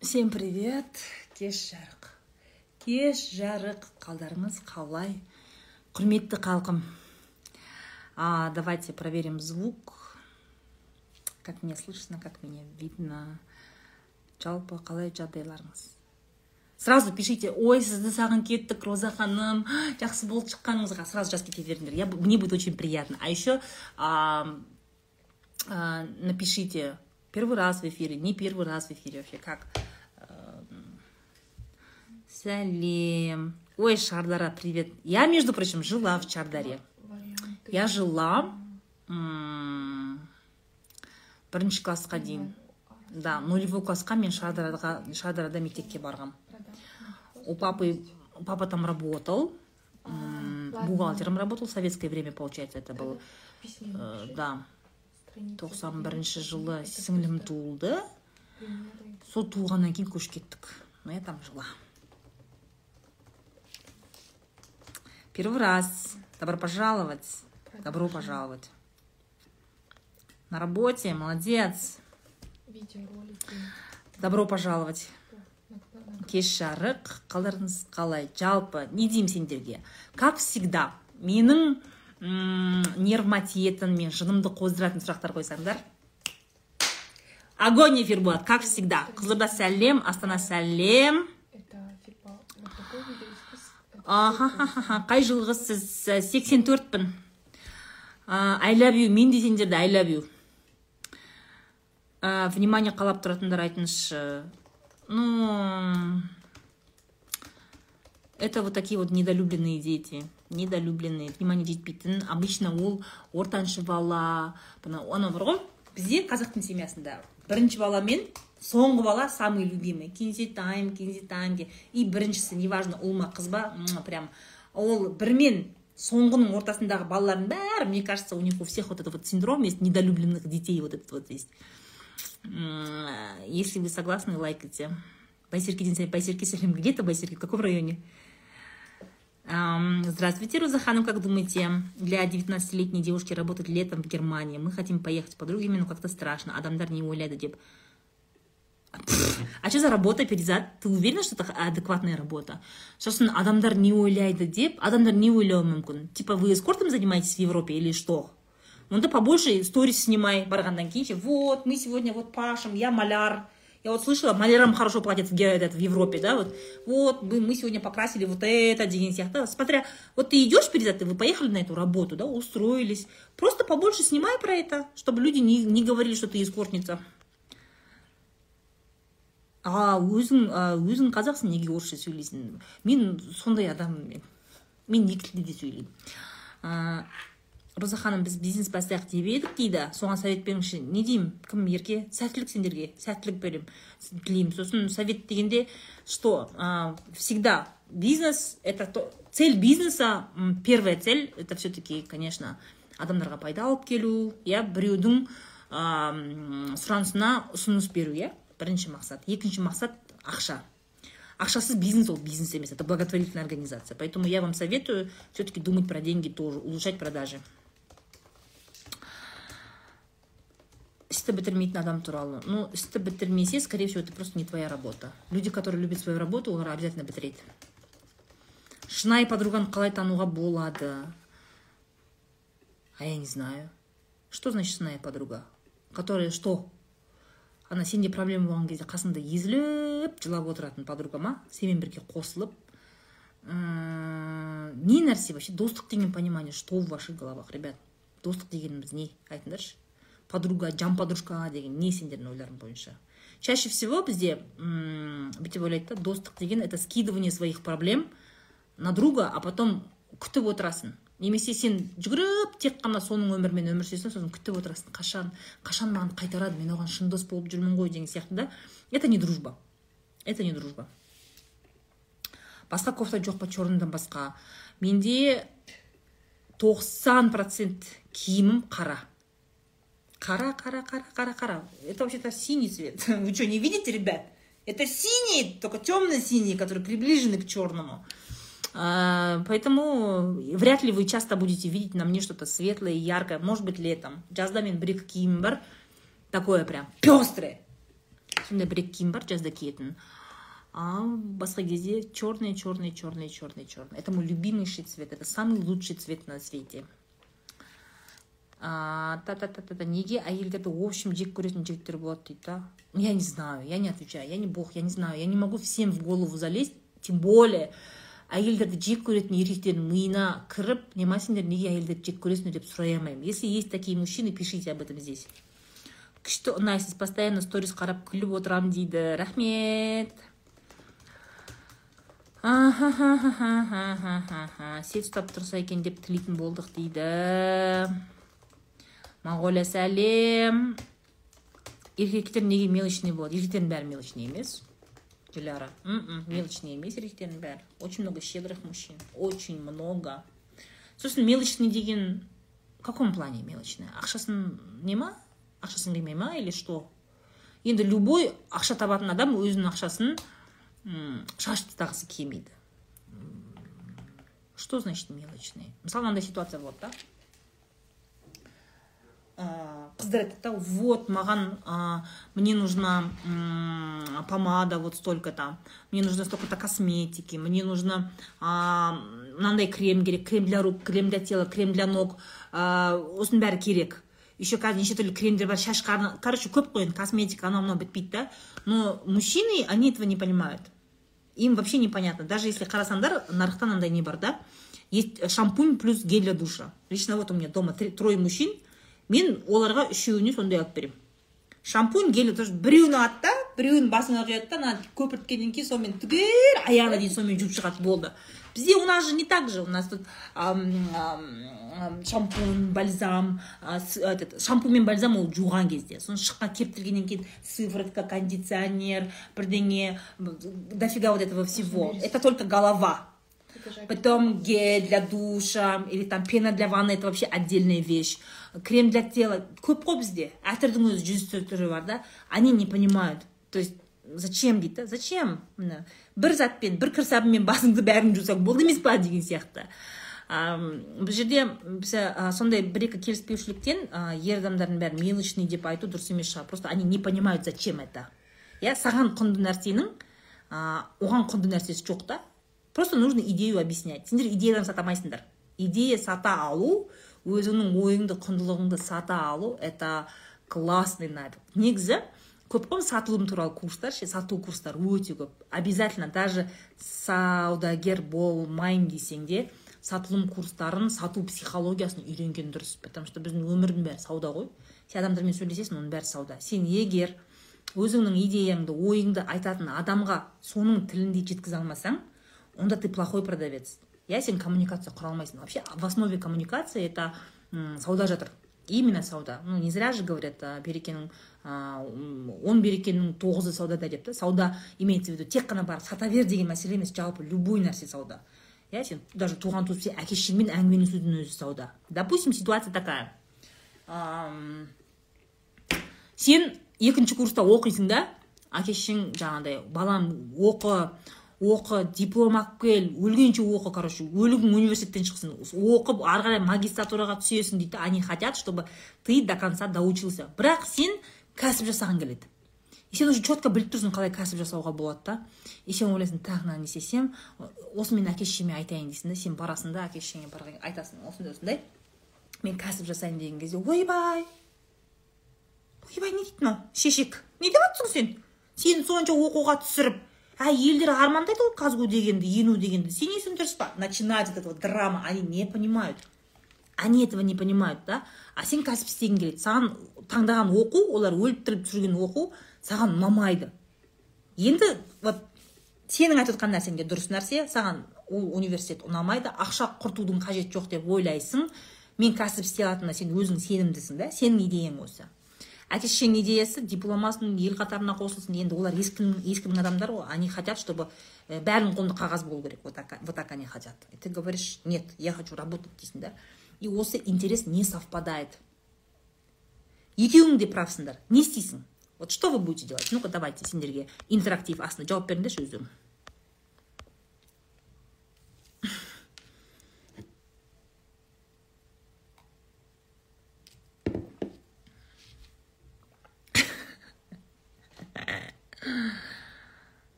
Всем привет! Кеш жарық. Кеш жарық қалдарыңыз қалай? Құрметті халқым. А, давайте проверим звук. Как меня слышно, как меня видно. Жалпы қалай жағдайларыңыз? Сразу пишите, ой, сізді сағын кеттік, Роза ханым, жақсы болып шыққаныңызға сразу жазып кете беріңдер. Я, мне будет очень приятно. А еще а, а, напишите, первый раз в эфире, не первый раз в эфире вообще, как? Сәлем. Ой, Шардара, привет. Я, между прочим, жила в Чардаре. Я жила бірінші классқа дейін. Да, нулевой классқа мен Шардараға, Шардарада мектепке барғам. У папы, папа там работал, бухгалтером работал, в советское время, получается, это был. Э, да, тоқсан бірінші жылы сіңлім туылды сол туылғаннан кейін көшіп кеттік но я там жила первый раз. Добро пожаловать. Добро пожаловать. На работе. Молодец. Видеоролики. Добро пожаловать. Кеш жарық қалдарыңыз қалай жалпы не деймін сендерге. Как всегда менің м, тиетін мен жынымды қоздыратын сұрақтар қойсаңдар. Огонь эфир болады как всегда. Қызылорда сәлем астана сәлем. Ахахаха қай жылғы сіз сексен төртпін. Ай лав ю мен де сендерді ай лав ю внимание қалап тұратындар айтыңызшы. Ну это вот такие вот недолюбленные дети недолюбленные внимание жетпейтін обычно ол ортаншы бала анау бар ғой? Бізде қазақтың семьясында бірінші бала мен соңғы бала самый любимый. Кенжетайым кенжетайым де и біріншісі неважно ұл ма қыз ба прям. Ол бір мен соңғының ортасындағы балалардың бәрі мне кажется у них у всех вот этот вот синдром есть недолюбленных детей вот этот вот есть если вы согласны лайкайте. Байсерке день сәлем байсерке сәлем где то байсерке в каком районе? Здравствуйте, Роза Ханым, как думаете, для 19-летней девушки работать летом в Германии? Мы хотим поехать с подругами, но как-то страшно. Адамдар не ойлайды деп. А что за работа, перизат? Ты уверена, что это адекватная работа? Сосын адамдар не ойлайды деп, адамдар не ойлауы мүмкін. Типа вы эскортом занимаетесь в Европе или что? Онда побольше сторис снимай барғаннан кейін ше, вот, мы сегодня вот пашем, я маляр. Я вот слышала, малярам хорошо платят в, этот, в Европе, да, вот, вот, мы, мы сегодня покрасили вот это, деген сияқты. Смотря, вот ты идешь перед вы поехали на эту работу, да, устроились. Просто побольше снимай про это, чтобы люди не, не говорили, что ты эскортница. А өзің өзің қазақсың неге орысша сөйлейсің? Мен сондай адам мен. Мен екі тілде де сөйлеймін. Роза ханым біз бизнес бастайық деп едік дейді. Соған совет беріңізші. Не деймін? Кім ерке? Сәттілік сендерге. Сәттілік беремін тілеймін. Сосын совет дегенде что всегда бизнес это то, цель бизнеса первая цель это все-таки конечно адамдарға пайда алып келу иә біреудің м, сұранысына ұсыныс беру иә. Бірінші мақсат. Екінші мақсат ақша. Ақшасыз бизнес ол бизнес емес это благотворительная организация. Поэтому я вам советую все таки думать про деньги тоже улучшать продажи. Істі бітірмейтін адам туралы ну істі бітірмесе скорее всего это просто не твоя работа. Люди которые любят свою работу олар обязательно бітіреді шынайы подруганы қалай тануға болады а я не знаю. Что значит шынайы подруга? Которая что? Ана сенде проблема болған кезде қасыңда езіліп жылап отыратын подруга ма? Сенімен бірге қосылып? Не нәрсе вообще? Достық деген понимание что в ваших головах ребят? Достық дегеніміз не? Айтыңдаршы. Подруга жан подружка деген не сендердің ойларың бойынша? Чаще всего бізде бүйтіп ойлайды да достық деген это скидывание своих проблем на друга а потом күтіп отырасың. Немесе сен жүгіріп тек қана соның өмірімен өмір сүресің сосын күтіп отырасың. Қашан қашан маған қайтарады? мен оған шын дос болып жүрмін ғой деген сияқты да. Это не дружба. Это не дружба. Басқа кофта жоқ па? Черныйдан басқа. Менде 90 процент киімім қара. Қара қара қара қара қара. Это вообще то синий цвет. Вы что не видите ребят? Это синий только темно-синий который приближенный к черному Поэтому вряд ли вы часто будете видеть на мне что-то светлое и яркое. Может быть, летом. Жазда мен бір екі киімім бар. Такое прям пестрое. сондай бір екі киім бар жазда киетін а басқа кезде черный черный черный черный черный это мой любимейший цвет это самый лучший цвет на свете та та та та неге әйелдерді в общем жек көретін жігіттер болады дейді да я не знаю я не отвечаю я не бог я не знаю я не могу всем в голову залезть тем более әйелдерді жек көретін еркектердің миына кіріп немасіңдер неге әйелдерді жек көресіңдер? деп сұрай алмаймын. Если есть такие мужчины пишите об этом здесь. Күшті ұнайсыз постоянно сторис қарап күліп отырамын дейді. Рахмет. Сет ұстап тұрса екен деп тілейтін болдық дейді. Моңғолия сәлем. Еркектер неге мелочный болады? Еркектердің бәрі мелочный емес. Диляра. М-м, мелочные бәрі очень много щедрых мужчин. Очень много. Сосын мелочный деген в каком плане мелочный ақшасын не ма ақшасын келмей ма или что? Енді любой ақша табатын адам өзінің ақшасын шашып тастағысы келмейді. Что значит мелочный мысалы мынандай ситуация болады да. Қыздар айтады да вот маған ә, мне нужна помада вот столько то мне нужно столько то косметики. Мне нужно мынандай крем керек крем для рук крем для тела крем для ног ә, осының бәрі керек еще қазір неше түрлі кремдер бар шашқа короче көп қой енді косметика анау мынау бітпейді да? Но мужчины они этого не понимают. Им вообще непонятно. Даже если қарасаңдар нарықта мынандай не бар да? Есть шампунь плюс гель для душа. Лично вот у меня дома трое мужчин мен оларға үшеуіне сондай алып беремін. Шампунь гель тоже біреуін алады да біреуін басына құяды да ана көпірткеннен кейін сонымен түгел аяғына дейін сонымен жуып шығады болды. Бізде у нас же не так же. У нас тут шампунь бальзам этот шампунь мен бальзам ол жуған кезде. Соны шыққан кептіргеннен кейін сыворотка кондиционер бірдеңе дофига вот этого всего. Это только голова. Потом гель для душа или там пена для ванны это вообще отдельная вещь. Крем для тела көп қой бізде. Әртүрдің өзі жүз түрі бар да. Они не понимают. То есть зачем дейді да? Зачем? Міне бір затпен бір кір сабынмен басыңды бәрін жусаң болды емес па деген сияқты. Бұл жерде біз сондай бір екі келіспеушіліктен ер адамдардың бәрі мелочный деп айту дұрыс емес шығар. Просто они не понимают зачем это. Иә саған құнды нәрсенің оған құнды нәрсесі жоқ та. Просто нужно идею объяснять. Сендер идеядан сата алмайсыңдар идея сата алу өзіңнің ойыңды құндылығыңды сата алу это классный навык. Негізі көп қой сатылым туралы курстар ше сату курстар өте көп. Обязательно даже саудагер болмаймын десең де сатылым курстарын сату психологиясын үйренген дұрыс. Потому что біздің өмірдің бәрі сауда ғой. Сен адамдармен сөйлесесің оның бәрі сауда. Сен егер өзіңнің идеяңды ойыңды айтатын адамға соның тілінде жеткізе алмасаң онда ты плохой продавец. Иә сен коммуникация құра алмайсың вообще в основе коммуникации это сауда жатыр именно сауда. Ну не зря же говорят берекенің он берекенің тоғызы саудада деп та сауда имеется в виду тек қана барып сата бер деген мәселе емес жалпы любой нәрсе сауда. Иә сен даже туған туыс әке шешеңмен әңгімелесудің өзі сауда. Допустим ситуация такая. Сен екінші курста оқисың да? Әке шешең жаңағыдай балам оқы оқы диплом алып кел өлгенше оқы короче өлігің университеттен шықсын. Оқып ары қарай магистратураға түсесің дейді они хотят чтобы ты до конца доучился. Бірақ сен кәсіп жасағың келеді. И сен уже четко біліп тұрсың қалай кәсіп жасауға болады да. И сен ойлайсың так мынаны не істесем осы мен әке шешеме айтайын дейсің да сен барасың да әке шешеңе айтасың осындай осындай. Мен кәсіп жасаймын деген кезде ойбай ойбай не дейді мынау? Шешек не деп жатрсың сен? Сені сонша оқуға түсіріп а елдер армандайды ғой казгу дегенді ену дегенді сен есің дұрыс па начинать вот этого драма. Они не понимают. Они этого не понимают да? А сен кәсіп істегің келеді. Саған таңдаған оқу олар өліп тіріліп жүрген оқу саған ұнамайды. Енді вот сенің айтып отқан нәрсең де дұрыс нәрсе. Саған ол университет ұнамайды. Ақша құртудың қажеті жоқ деп ойлайсың. Мен кәсіп істей алатынына сен өзің сенімдісің да. Сенің идеяң осы. Әке шешенің идеясы диплом алсын ел қатарына қосылсын. Енді олар ешкімнің ешкімнің адамдары ғой. Они хотят чтобы бәрінің қолында қағаз болу керек. Вот так вот так они хотят. И ты говоришь нет я хочу работать дейсің да? И осы интерес не совпадает. Екеуің де правсыңдар. Не істейсің. Вот что вы будете делать? Ну ка давайте сендерге интерактив астына жауап беріңдерші өздерің.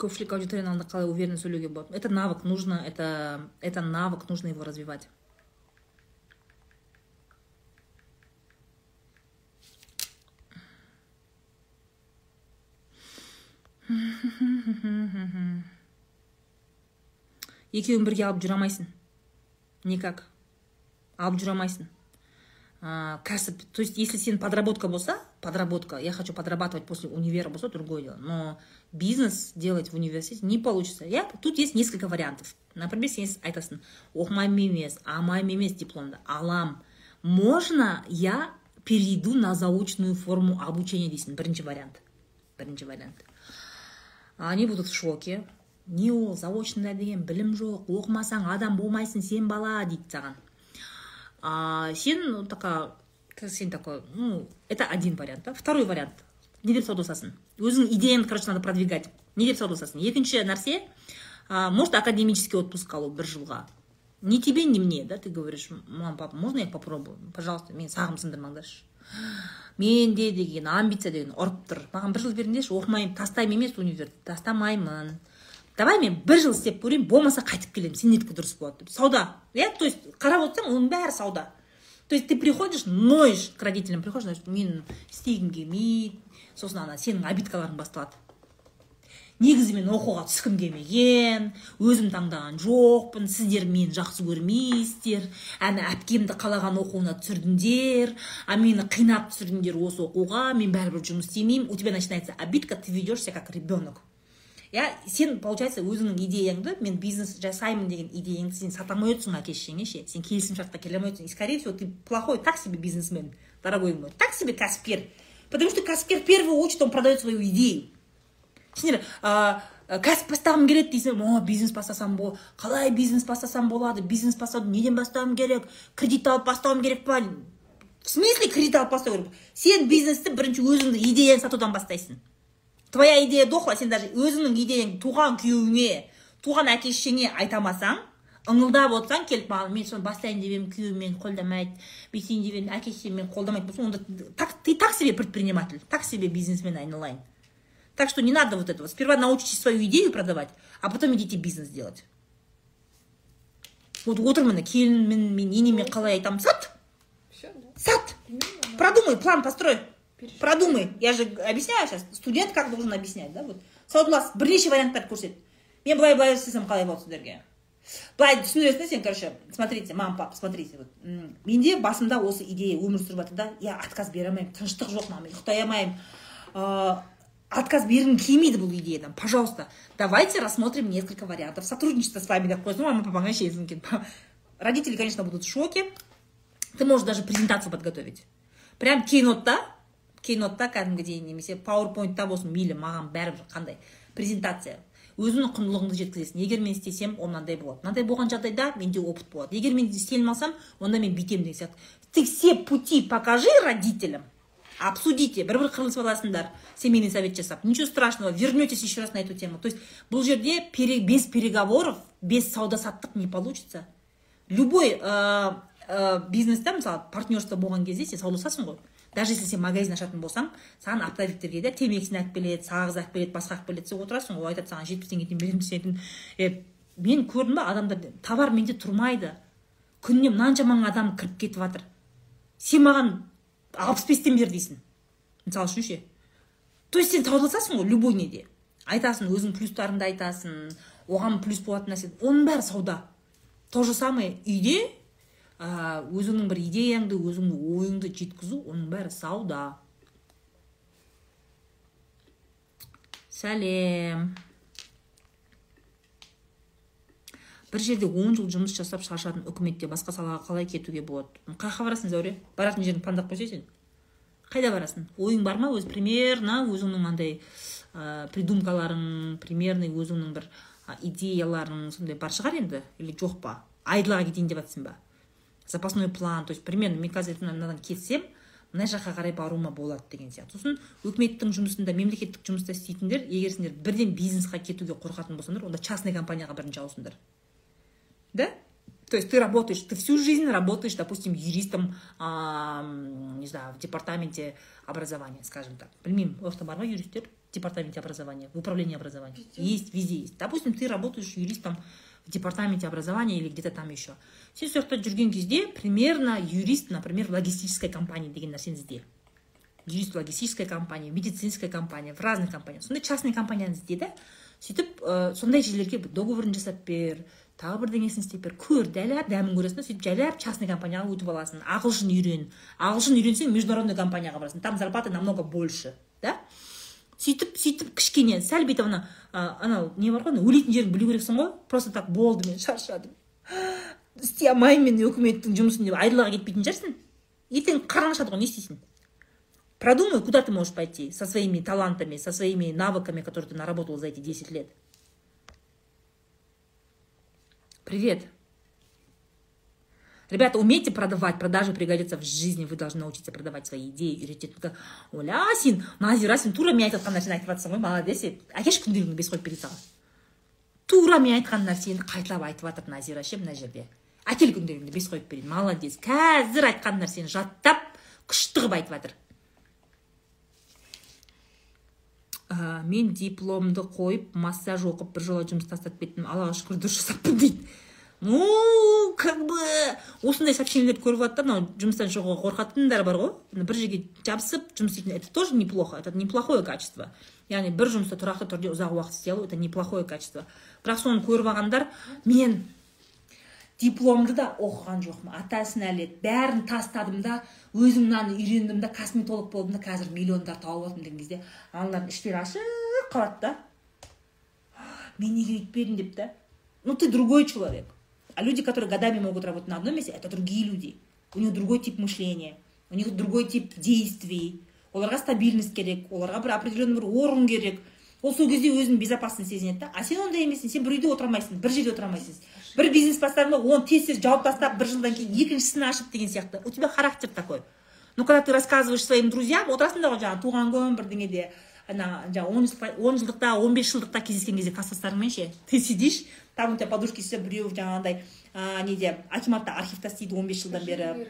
Көпшілік аудиторияның алдында қалай уверенно сөйлеуге болады. Это навык нужно это это навык нужно его развивать. Екеуін бірге алып жүре алмайсың никак. Алып жүре алмайсың кәсіп. То есть если сен подработка болса подработка. Я хочу подрабатывать после универа болса другое дело. Но бизнес делать в университете не получится. Я тут есть несколько вариантов. Например сен айтасың оқымаймын емес алмаймын емес дипломды алам можно я перейду на заочную форму обучения дейсің бірінші вариант. Бірінші вариант. Они будут в шоке. Не ол заочный деген білім жоқ оқымасаң адам болмайсың сен бала дейді саған. А сен такая сен такой ну это один вариант да? Второй вариант. Не деп саудаласасың өзің идеяңды короче надо продвигать. Не деп саудаласасың екінші нәрсе а, может академический отпуск алу бір жылға. Ни тебе ни мне да? Ты говоришь мама папа можно я попробую? Пожалуйста мені сағым сындырмаңдаршы менде деген амбиция деген ұрып тұр. Маған бір жыл беріңдерші оқымаймын тастаймын емес универді тастамаймын давай мен бір жыл істеп көрейін болмаса қайтып келемін сендердікі дұрыс болады деп. Сауда иә? То есть қарап отырсаң оның бәрі сауда. То есть ты приходишь ноешь к родителям приходишь значит мен істегім келмейді сосын ана сенің обидкаларың басталады негізі мен оқуға түскім келмеген өзім таңдаған жоқпын сіздер мені жақсы көрмейсіздер әні әпкемді қалаған оқуына түсірдіңдер а мені қинап түсірдіңдер осы оқуға мен бәрібір жұмыс істемеймін. У тебя начинается обидка ты ведешь себя как ребенок иә сен получается өзіңнің идеяңды мен бизнес жасаймын деген идеяңды сен сата алмай әке шешеңе ше? Сен келісімшартқа келе алмай отырсың. И скорее всего ты плохой так себе бизнесмен дорогой мой. Так себе кәсіпкер потому что кәсіпкер в первую очередь он продает свою идею. Сендер кәсіп бастағым келеді дейсің о бизнес бастасам бол қалай бизнес бастасам болады? Бизнес бастауды неден бастауым керек? Кредит алып бастауым керек па? В смысле кредит алып бастау керек? Сен бизнесті бірінші өзіңді идеяны сатудан бастайсың. Твоя идея дохла сен даже өзіңнің идеяңды туған күйеуіңе туған әке шешеңе айта алмасаң ыңылдап отырсаң келіп маған мен соны бастайын деп едім күйеуім мені қолдамайды бүйтейін деп едім әке шешем мені қолдамайды болса онда так, ты так себе предприниматель так себе бизнесмен айналайын. Так что не надо вот этого. Сперва научитесь свою идею продавать а потом идите бизнес делать. Вот отырмын міне келініммен мен енеме қалай айтамын сат Все, да? сат продумай план построй. Продумай. Я же объясняю сейчас студент как должен объяснять да вот. Саудулас бірнеше варианттарды көрсет мен былай былай істесем қалай болады сіздерге былай түсіндіресің сен короче смотрите мама папа смотрите вот. Менде басымда осы идея өмір сүріп жатыр да. Я отказ бере алмаймын тыныштық жоқ маған ұйықтай алмаймын ыыы отказ бергім келмейді бұл идеядан пожалуйста давайте рассмотрим несколько вариантов сотрудничества с вами деп қойсын мама папаңа келіп родители конечно будут в шоке. Ты можешь даже презентацию подготовить. Прям кейнотта кейнотта кәдімгідей немесе пауэрпоинтта болсын мейлі маған бәрібір қандай презентация. Өзіңнің құндылығыңды жеткізесің. Егер мен істесем ол мынандай болады. Мынандай болған жағдайда менде опыт болады. Егер мен істей алмасам онда мен бүйтемін деген сияқты. Ты все пути покажи родителям. Обсудите. Бір бір қырылысып аласыңдар. Семейный совет жасап. Ничего страшного. Вернетесь еще раз на эту тему. То есть бұл жерде пере- без переговоров без сауда саттық не получится. Любой ә, ә, бизнесте мысалы партнерство болған кезде сен саудаласасың ғой. Даже если сен магазин ашатын болсаң саған оптовиктер келеді темекісін алып келеді сағыз алып келеді басқа алып келеді сен отырасың ол айтады саған жетпіс теңгеден беремін сен е мен көрдім ба адамдар товар менде тұрмайды. Күніне мынанша мың адам кіріп кетіп жатыр. Сен маған алпыс бестен бер дейсің. Мысалы үшін ше. То есть сен саудаласасың ғой любой неде. Айтасың өзің плюстарыңды айтасың оған плюс болатын нәрсе. Оның бәрі сауда. То же самое үйде өзіңнің бір идеяңды өзіңнің ойыңды жеткізу оның бәрі сауда. Сәлем. Бір жерде он жыл жұмыс жасап шаршадым үкіметте басқа салаға қалай кетуге болады? Қай жаққа барасың зәуре? Баратын жеріңді пландап қойсай сен қайда барасың? Ойың бар ма? Өзі примерно өзіңнің андай ә, придумкаларың примерный өзіңнің бір идеяларың сондай бар шығар енді? Или жоқ па? Айдалаға кетейін деп жатрсың ба? Запасной план то есть примерно мен қазір мынадан кетсем мына жаққа қарай баруыма болады деген сияқты сосын үкіметтің жұмысында мемлекеттік жұмыста істейтіндер егер сендер бірден бизнесқа кетуге қорқатын болсаңдар онда частный компанияға бірінші ауысыңдар да То есть ты работаешь, ты всю жизнь работаешь, допустим, юристом, м, не знаю, в департаменте образования, скажем так. Білмеймін орта бар ма юристтер в департаменте образования, в управлении образования? Везде. Есть, везде есть. Допустим, ты работаешь юристом в департаменте образования или где-то там еще. Сен сол жақта жүрген кезде примерно юрист, например, логистической компании деген нәрсені ізде. юрист компании, в медицинской компании, в разных компаниях. Сондай частный компанияны ізде да. Сөйтіп, ә, сондай жерлерге договорын жасап бер, тағы бірдеңесін істеп бер, көр, дәләп дәмін көресің да, сөйтіп жайлап частный компанияға өтіп аласың. Ағылшын үйрен. Ағылшын үйренсең международный компанияға барасың. Там зарплата намного больше, да? сөйтіп сөйтіп кішкене сәл бүйтіп ана анау не бар ғой ана өлейтін жеріңді білу керексің ғой просто так болды мен шаршадым істей алмаймын мен өкіметтің жұмысын деп айдалаға кетпейтін шығарсың. Ертең қараң ашады ғой не істейсің? Продумай куда ты можешь пойти со своими талантами со своими навыками которые ты наработал за эти 10 лет. Привет. Ребята, умейте продавать, продажи пригодятся в жизни, вы должны научиться продавать свои идеи, үйретеді Только, оля сен назира сен тура мен айтып нәрсені айтып жатрсың ғой молодец ет әкеші күнделігіңді бес қойып бере саған тура мен айтқан нәрсені қайталап айтып жатыр назира ше мына жерде әкел күнделігіңді бес қойып берейін. Молодец. Қазір айтқан нәрсені жаттап күшті қылып айтып жатыр. Ә, мен дипломды қойып массаж оқып біржола жұмыс тастап кеттім. Аллаға шүкір дұрыс жасаппын дейді. Ну как бы. Осындай сообщениелерді көріп жатыр да мынау жұмыстан шығуға қорқатындар бар ғой. Бір жерге жабысып жұмыс істейтін. Это тоже неплохо. Это неплохое качество. Яғни бір жұмысты тұрақты түрде ұзақ уақыт істей алу это неплохое качество. Бірақ соны көріп алғандар мен дипломды да оқыған жоқпын. Ата нәлет бәрін тастадым да өзім мынаны үйрендім да косметолог болдым да қазір миллиондар тауып жатырмын деген кезде аналардың іштері ашық қалады да. Мен неге өйтпедім деп та. Ну ты другой человек а люди которые годами могут работать на одном месте это другие люди. У них другой тип мышления у них другой тип действий. Оларға стабильность керек оларға бір определенный бір орын керек. Ол сол кезде өзін безопасно сезінеді да. А сен ондай емессің сен бір үйде отыра алмайсың бір жерде отыра алмайсың. Бір бизнес бастадың ба оны тез тез жауып тастап бір жылдан кейін екіншісін ашып деген сияқты. У тебя характер такой. Но когда ты рассказываешь своим друзьям отырасың да ғой жаңағы туған күн бірдеңеде ана жаңағы он жылдықта он бес жылдықта кездескен кезде класстастарыңмен ше ты сидишь там у тебя подружки сидят біреу жаңағындай ә, неде акиматта архивта істейді он бес жылдан бері.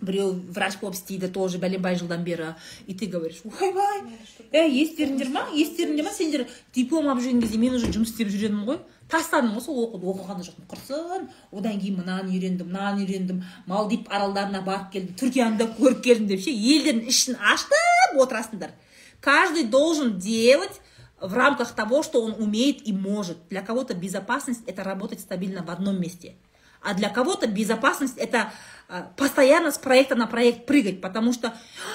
Біреу врач болып істейді тоже бәленбай жылдан бері. И ты говоришь ойбай чтобы- ә естеріңдер ма естеріңде ма сендер диплом алып жүрген кезде мен уже жұмыс істеп жүремін ғой тастадым ғой сол оқуды оқыған да жоқпын құрсын одан кейін мынаны үйрендім мынаны үйрендім малдив аралдарына барып келдім түркияны да көріп келдім деп ше елдердің ішін аштып отырасыңдар каждый должен делать в рамках того, что он умеет и может. Для кого-то безопасность – это работать стабильно в одном месте. А для кого-то безопасность – это постоянно с проекта на проект прыгать, потому что «А,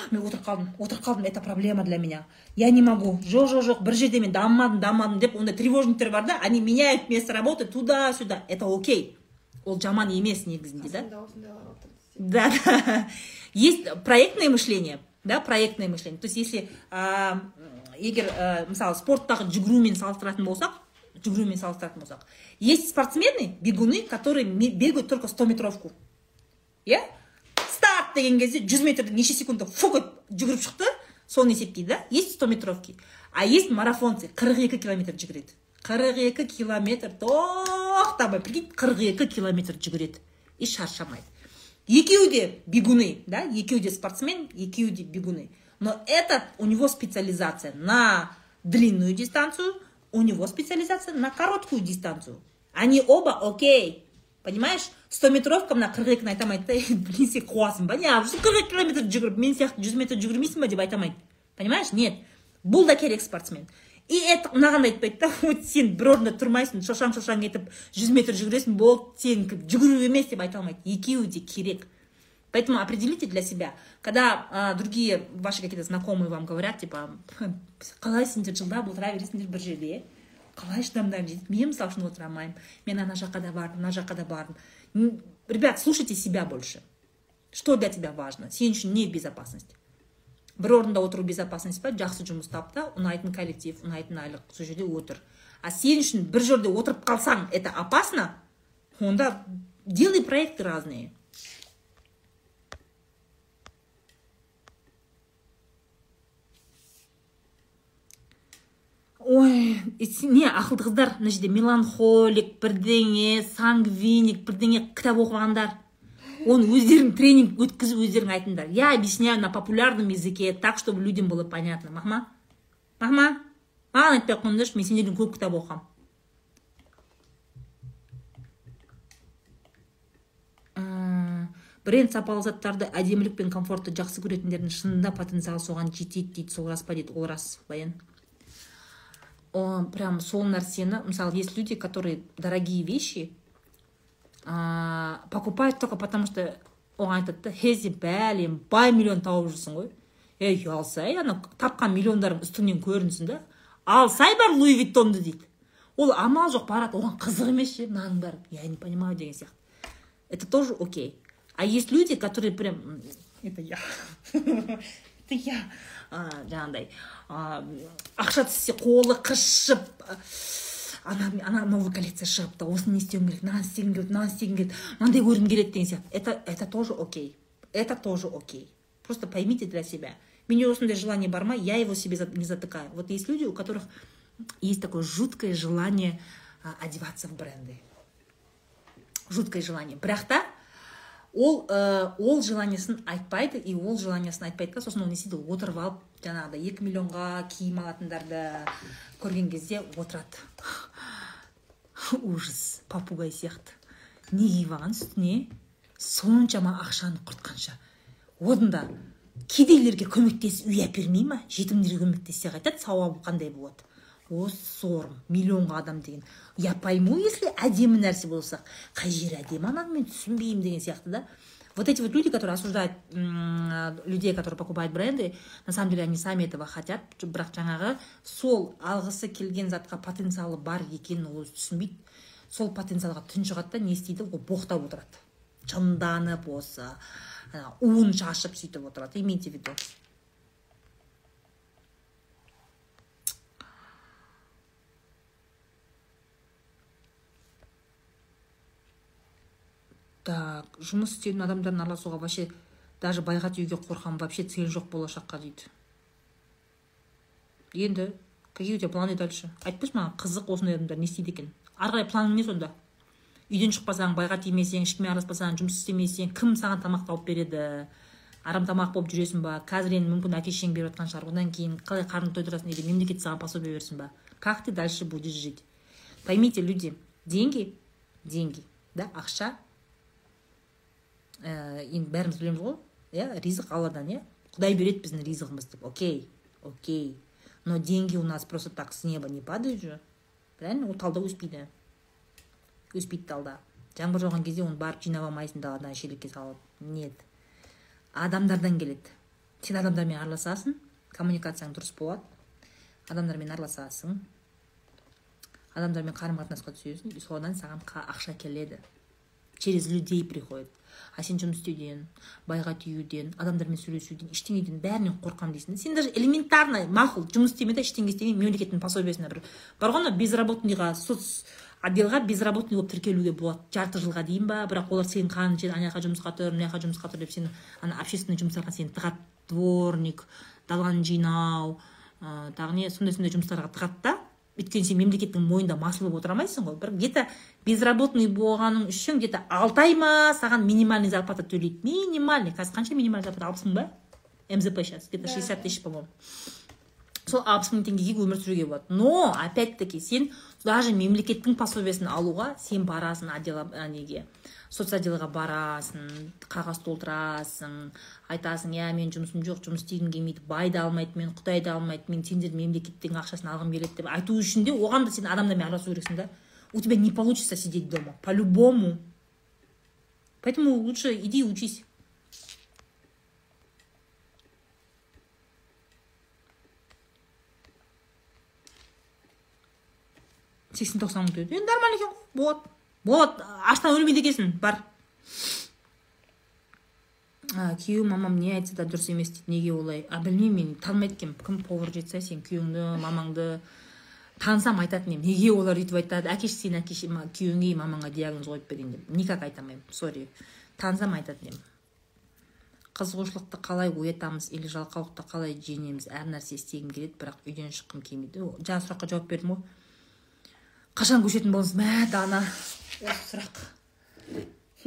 мен отырып қалдым отырып қалдым это проблема для меня. Я не могу. Жоқ жоқ жоқ бір жерде мен дамымадым дамымадым деп ондай тревожниктер бар да они меняют место работы туда сюда это окей. Ол жаман емес негізінде да? Да, да. Есть проектное мышление, да, проектное мышление. То есть если а, егер а, мысалы спорттағы жүгірумен салыстыратын болсақ жүгірумен салыстыратын болсақ есть спортсмены бегуны которые бегают только 100 метровку. Иә старт деген кезде 100 метрді неше секундта фук жүгіріп шықты соны есептейді. Да есть 100 метровки а есть марафонцы. 42 километр жүгіреді. 42 километр тоқтамай прикинь 42 километр жүгіреді. И шаршамайды. Екеуі де бегуны да? Екеуі де спортсмен екеуі де бегуны. Но этот у него специализация на длинную дистанцию у него специализация на короткую дистанцию. Они оба окей понимаешь? 100 метровка мына қырық екіні айта алмайды да блин сен қуасың ба? Неғып қырық екі километр жүгіріп мен сияқты жүз метр жүгірмейсің ба деп айта алмайды. Понимаешь? Нет. Бұл да керек спортсмен. И это мынаған айтпайды да вот сен бір орында тұрмайсың шошаң шошаң етіп жүз метр жүгіресің болды сенікі жүгіру емес деп айта алмайды. Екеуі де керек. Поэтому определите для себя, когда а, другие ваши какие-то знакомые вам говорят, типа, қалай сендер жылдап отыра бересіңдер бір жерде? Қалай шыдамдарың жетеді мен мысалы үшін отыра алмаймын мен ана жаққа да бардым мына жаққа да бардым. Ребят слушайте себя больше. Что для тебя важно? Сен үшін не безопасность? Бір орында отыру безопасность па? Жақсы жұмыс тап та ұнайтын коллектив ұнайтын айлық сол жерде отыр. А сен үшін бір жерде отырып қалсаң это опасно онда делай проекты разные. Ой не ақылды қыздар мына жерде меланхолик бірдеңе сангвиник бірдеңе кітап оқығандар. Оны өздерің тренинг өткізіп өздерің айтыңдар. Я объясняю на популярном языке так чтобы людям было понятно. Махма? Махма? Маған айтпай ақ қойыңдаршы мен сендерден көп кітап оқығамын М, бренд сапалы заттарды әдемілік пен комфортты жақсы көретіндердің шынында потенциалы соған жетеді дейді сол рас па дейді ол рас баян О, прям сол нәрсені мысалы есть люди которые дорогие вещи а, покупают только потому что оған айтады да хе сен бәлем бай миллион тауып жүрсің ғой ей ұялсай ана тапқан миллиондарың үстіңнен көрінсін да? Алсай бар луи виттонды дейді. Ол амал жоқ барады оған қызық емес ше мынаның бәрі я не понимаю деген сияқты. Это тоже окей. А есть люди, которые прям... Это я. Это я. А, жаңағыдай а, ақша түссе қолы қышып а, ана ана новый коллекция шығыпты осыны не істеуім керек мынаны істегім келеді мынаны істегім келеді мынандай көргім келеді деген сияқты это это тоже окей это тоже окей просто поймите для себя менде осындай желание бар ма я его себе за- не затыкаю вот есть люди у которых есть такое жуткое желание а, одеваться в бренды жуткое желание бірақ та ол ә, ол желаниесін айтпайды и ол желаниесін айтпайды да сосын ол не істейді отырып алып жаңағыдай екі миллионға киім алатындарды көрген кезде отырады. Ужас попугай сияқты. Не киіп алған үстіне соншама ақшаны құртқанша. Одан да кедейлерге көмектесіп үй әпермей ма? Жетімдерге көмектессе қайтады сауабы қандай болады? О сорым. Миллионға адам деген. Я пойму если әдемі нәрсе болса қай жері әдемі ананың мен түсінбеймін деген сияқты да. Вот эти вот люди которые осуждают людей которые покупают бренды на самом деле они сами этого хотят. Бірақ жаңағы сол алғысы келген затқа потенциалы бар екенін ол түсінбейді. Сол потенциалға тұншығады да не істейді ол боқтап отырады. Жынданып осы уын шашып сөйтіп отырады имейте в виду. Так жұмыс істейтін адамдармен араласуға вообще даже байға тиюге қорқамын вообще цель жоқ болашаққа дейді. Енді какие у тебя планы дальше? Айтпашы маған қызық осындай адамдар не істейді екен. Ары қарай планың не сонда? Үйден шықпасаң байға тимесең ешкіммен араласпасаң жұмыс істемесең кім саған тамақ тауып береді? Арам тамақ болып жүресің ба? Қазір енді мүмкін әке шешең беріп жатқан шығар одан кейін қалай қарныңды тойдырасың или мемлекет саған пособие берсін ба? Как ты дальше будешь жить? Поймите люди деньги деньги да ақша ә, енді бәріміз білеміз ғой. Иә ризық алладан иә. Құдай береді біздің ризығымызды деп. Окей окей. Но деньги у нас просто так с неба не падают же. Правильно? Ол талда өспейді өспейді талда. Жаңбыр жауған кезде оны барып жинап алмайсың даладан шелекке салып. Нет. Адамдардан келеді. Сен адамдармен араласасың коммуникацияң дұрыс болады. Адамдармен араласасың. Адамдармен қарым қатынасқа түсесің и содан саған ақша келеді. Через людей приходит. А сен жұмыс істеуден байға тиюден адамдармен сөйлесуден ештеңеден бәрінен қорқамын дейсің сен даже элементарно мақұл жұмыс істеме да ештеңе істемей мемлекеттің пособиесіне бір. Бар ғой анау безработныйға соц отделға безработный болып тіркелуге болады. Жарты жылға дейін ба? Бірақ олар қанын ішеді ана жаққа жұмысқа тұр мына жаққа жұмысқа тұр деп сені ана общественный жұмыстарға сені тығады дворник даланы жинау ә, тағы не сондай сондай жұмыстарға тығады да. Өйткені сен мемлекеттің мойнында масыл болып отыра алмайсың ғой. Бір где то безработный болғаның үшін где то алты ай ма саған минимальный зарплата төлейді. Минимальный. Қазір қанша минимальный зарплата? Алпыс мың ба? Мзп сейчас. Где то шестьдесят тысяч по моему сол алпыс мың теңгеге өмір сүруге болады. Но опять таки сен даже мемлекеттің пособиесін алуға сен барасың неге? Соцотделға барасың қағаз толтырасың айтасың иә мен жұмысым жоқ жұмыс істегім келмейді бай да алмайды мен құдай да алмайды мен сендердің мемлекеттің ақшасын алғым келеді деп айту үшін де оған да сен адамдармен араласу керексің да. У тебя не получится сидеть дома по любому поэтому лучше иди учись. Сексен тоқсан мың төледі енді нормально екен ғой. Болады болады аштан өлмейді екенсің бар. А, күйеуім мамам не айтса да дұрыс емес дейді неге олай? А білмеймін мен танымайды екенмін кім повар жетсай сен күйеуіңді мамаңды танысам айтатын едім. Неге олар өйтіп айтады? Әкеші сен әкеше ма- күйеуіңе мамаңа диагноз қойып берейін деп. Никак айта алмаймын сори танысам айтатын едім. Қызығушылықты қалай оятамыз или жалқаулықты қалай жеңеміз? Әр нәрсе істегім келеді бірақ үйден шыққым келмейді. Жаңа сұраққа жауап бердім ғой. Қашан көшетін боламыз мә дана. Осы сұрақ.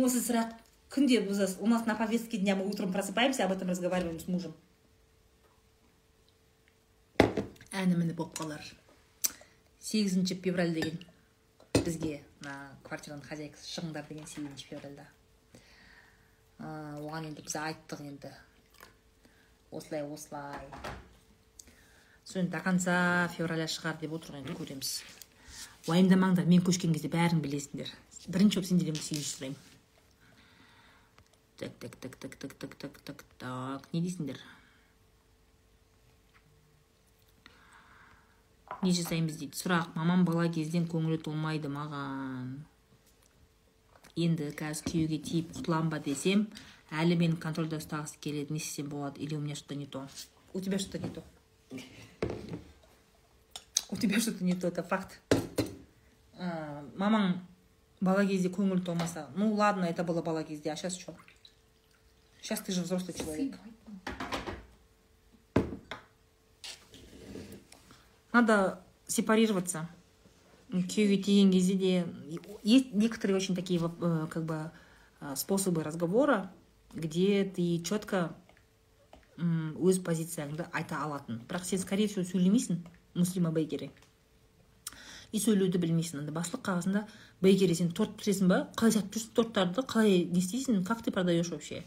Осы сұрақ күнде у нас на повестке дня мы утром просыпаемся об этом разговариваем с мужем. Әні міне болып қалар. Сегізінші февраль деген бізге мына квартираның хозяйкасы шығыңдар деген сегізінші февральда. Оған енді біз айттық енді. Осылай осылай. Енді до конца февраля шығар деп отыр енді көреміз. Уайымдамаңдар мен көшкен кезде бәрін білесіңдер бірінші болып сендерден сегіз сұраймын так так так так так так так так так не дейсіңдер не жасаймыз дейді сұрақ мамам бала кезден көңілі толмайды маған енді қазір күйеуге тиіп құтыламын ба десем әлі мені контрольда ұстағысы келеді не істесем болады или у меня что то не то у тебя что то не то у тебя что то не то это факт А, мамаң бала кезде көңілі толмаса ну ладно это было бала кезде а сейчас что? Сейчас ты же взрослый человек. надо сепарироваться. Күйеуге тиген кезде де есть некоторые очень такие э, как бы э, способы разговора где ты четко өз позицияңды айта алатын бірақ сен скорее всего сөйлемейсің муслима бейкере и сөйлеуді білмейсің. Анда басшылық қағазында бейкере сен торт пісіресің ба? Қалай сатып жүрсің торттарды қалай не істейсің? Как ты продаешь вообще?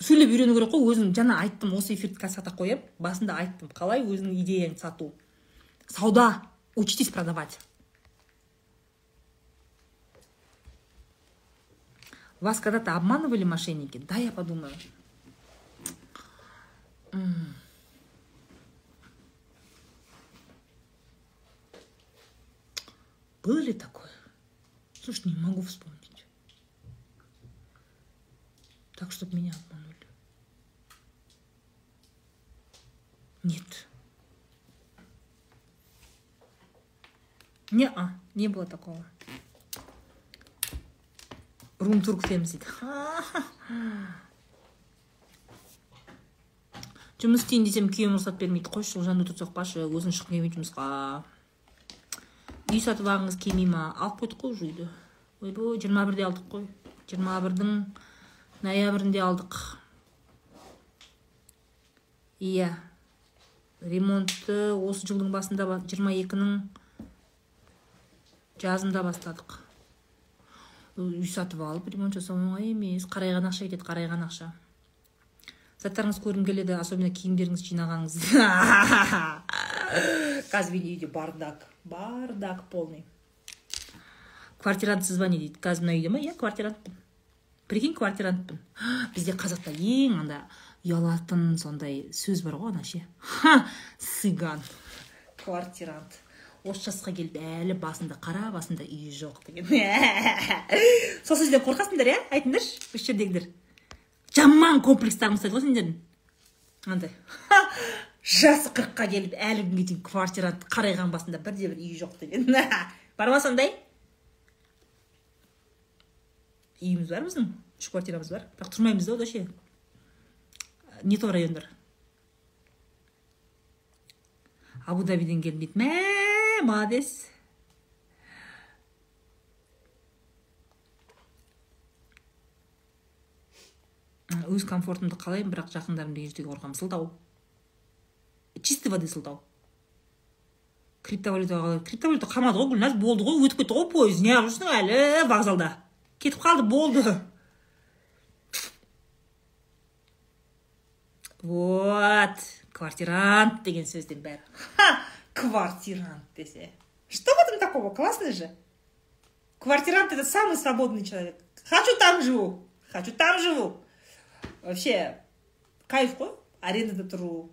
Сөйлеп үйрену керек қой. Өзің жаңа айттым осы эфирді қазір сата қоямын. Басында айттым. Қалай өзіңнің идеяңды сату? Сауда. Учитесь продавать. Вас когда-то обманывали мошенники? Да я подумаю. Было ли такое? Слушай не могу вспомнить. Так чтобы меня обманули. Нет. Не а не было такого. Рум турк фемс дейді жұмыс істейін десем күйеуім рұқсат бермейді. Қойшы ұлжанды соқпашы өзің шыққың келмейді жұмысқа. Үй сатып алғыңыз келмей ма алып қойдық қой уже үйді. Ойбой жиырма бірде алдық қой. жиырма бірдің ноябрінде алдық. Иә. Ремонтты осы жылдың басында ба- жиырма екінің жазында бастадық. Үй сатып алып ремонт жасау оңай емес. Қарайған ақша кетеді қарайған ақша. Заттарыңызды көргім келеді особенно киімдеріңізді жинағаныңыз қазір менде үйде бардак? Бардак полный. Квартирантсыз ба не дейді? Қазір мына үйде ма? Иә квартирантпын прикинь квартирантпын бізде қазақта ең анда ұялатын сондай сөз бар ғой ана ше цыган квартирант. Осы жасқа келіп әлі басында қара басында үйі жоқ деген. Сол сөзден қорқасыңдар иә? Айтыңдаршы осы жердегілер. Жаман комплекстарың ұстайды ғой сендердің. Андай. «Ха, жасы қырыққа келіп әлі күнге дейін квартирант қарайған басында бірде бір үйі жоқ деген. Бар ма сондай үйіміз бар біздің. Үш квартирамыз бар. Бірақ тұрмаймыз да ода ше не то райондар. Абу дабиден келдім дейді мә молодец. Өз комфортымды қалаймын бірақ жақындарымды ренжітуге қорқамын сылтау. Чистой воды сылтау криптовалюта қалай криптовалюта қалмады ғой гүлназ болды ғой өтіп кетті ғой пойыз неғып жүрсің әлі вокзалда. Кетіп қалды болды. Вот квартирант деген сөзден бәрі. Квартирант десе. Что в этом такого? Классно же. Квартирант это самый свободный человек. Хочу там живу. Хочу там живу. Вообще кайф қой арендада тұру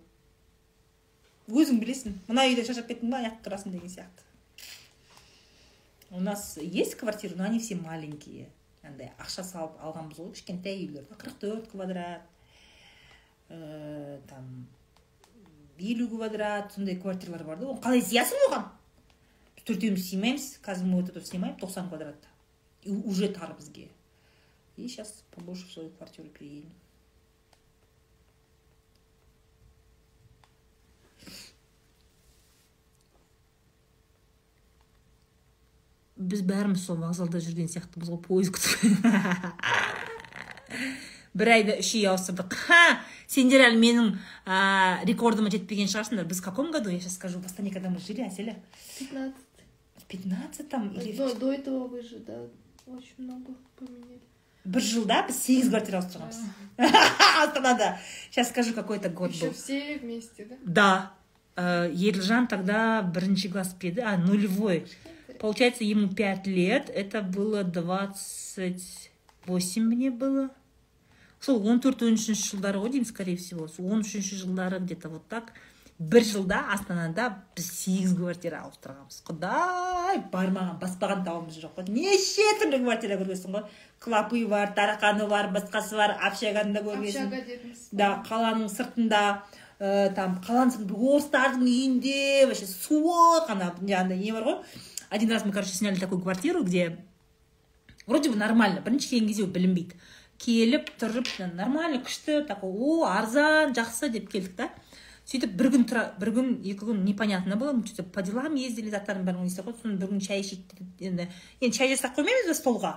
өзің білесің. Мына үйде шаршап кеттің ба? Жақта тұрасың деген сияқты. У нас есть квартиры но они все маленькие. Андай ақша салып алғанбыз ғой. Кішкентай үйлер қырық төрт квадрат ә, там елу квадрат сондай квартиралар бар да. Оны қалай сыясың оған? Төртеуміз сыймаймыз қазір мы вот это снимаем тоқсан квадрат. И уже тар бізге. И сейчас побольше в свою квартиру переедем. Біз бәріміз сол вокзалда жүрген сияқтымыз ғой пойыз күтіп. Бір айда үш үй ауыстырдық. Ха! Сендер әлі менің а, рекордыма жетпеген шығарсыңдар. Біз в каком году? Я сейчас скажу. В астане когда мы жили аселя 15. в пятнадцатом или До, до этого вы же, да, очень много поменяли. бір жылда біз сегіз квартира ауыстырғанбыз. Астанада. Сейчас скажу какой то год Еще был. все вместе, да? да. Э, елжан тогда бірінші класс пе еді а нулевой. Получается ему пять лет это было двадцать восемь мне было. Сол он төрт он үшінші жылдары ғой деймін скорее всего. Сол он үшінші жылдары где то вот так. Бір жылда астанада біз сегіз квартира ауыстырғанбыз құдай бармаған баспаған тауымыз жоқ. Қой неше түрлі квартира көргенсің ғой. Клопы бар тарақаны бар басқасы бар общаганы да көргенсің да қаланың сыртында ә, там қаланың сыртында орыстардың үйінде вообще суық ана андай не бар ғой. Один раз мы короче сняли такую квартиру где вроде бы нормально бірінші келген кезде білінбейді келіп тұрып нормально күшті такой о арзан жақсы деп келдік та сөйтіп бір күн тұра бір күн екі күн непонятно было мы что то по делам ездили заттардың бәрін істеп қойдық сосын бір күн шай ішейік енді. Енді шай жасап қоймаймыз ба столға.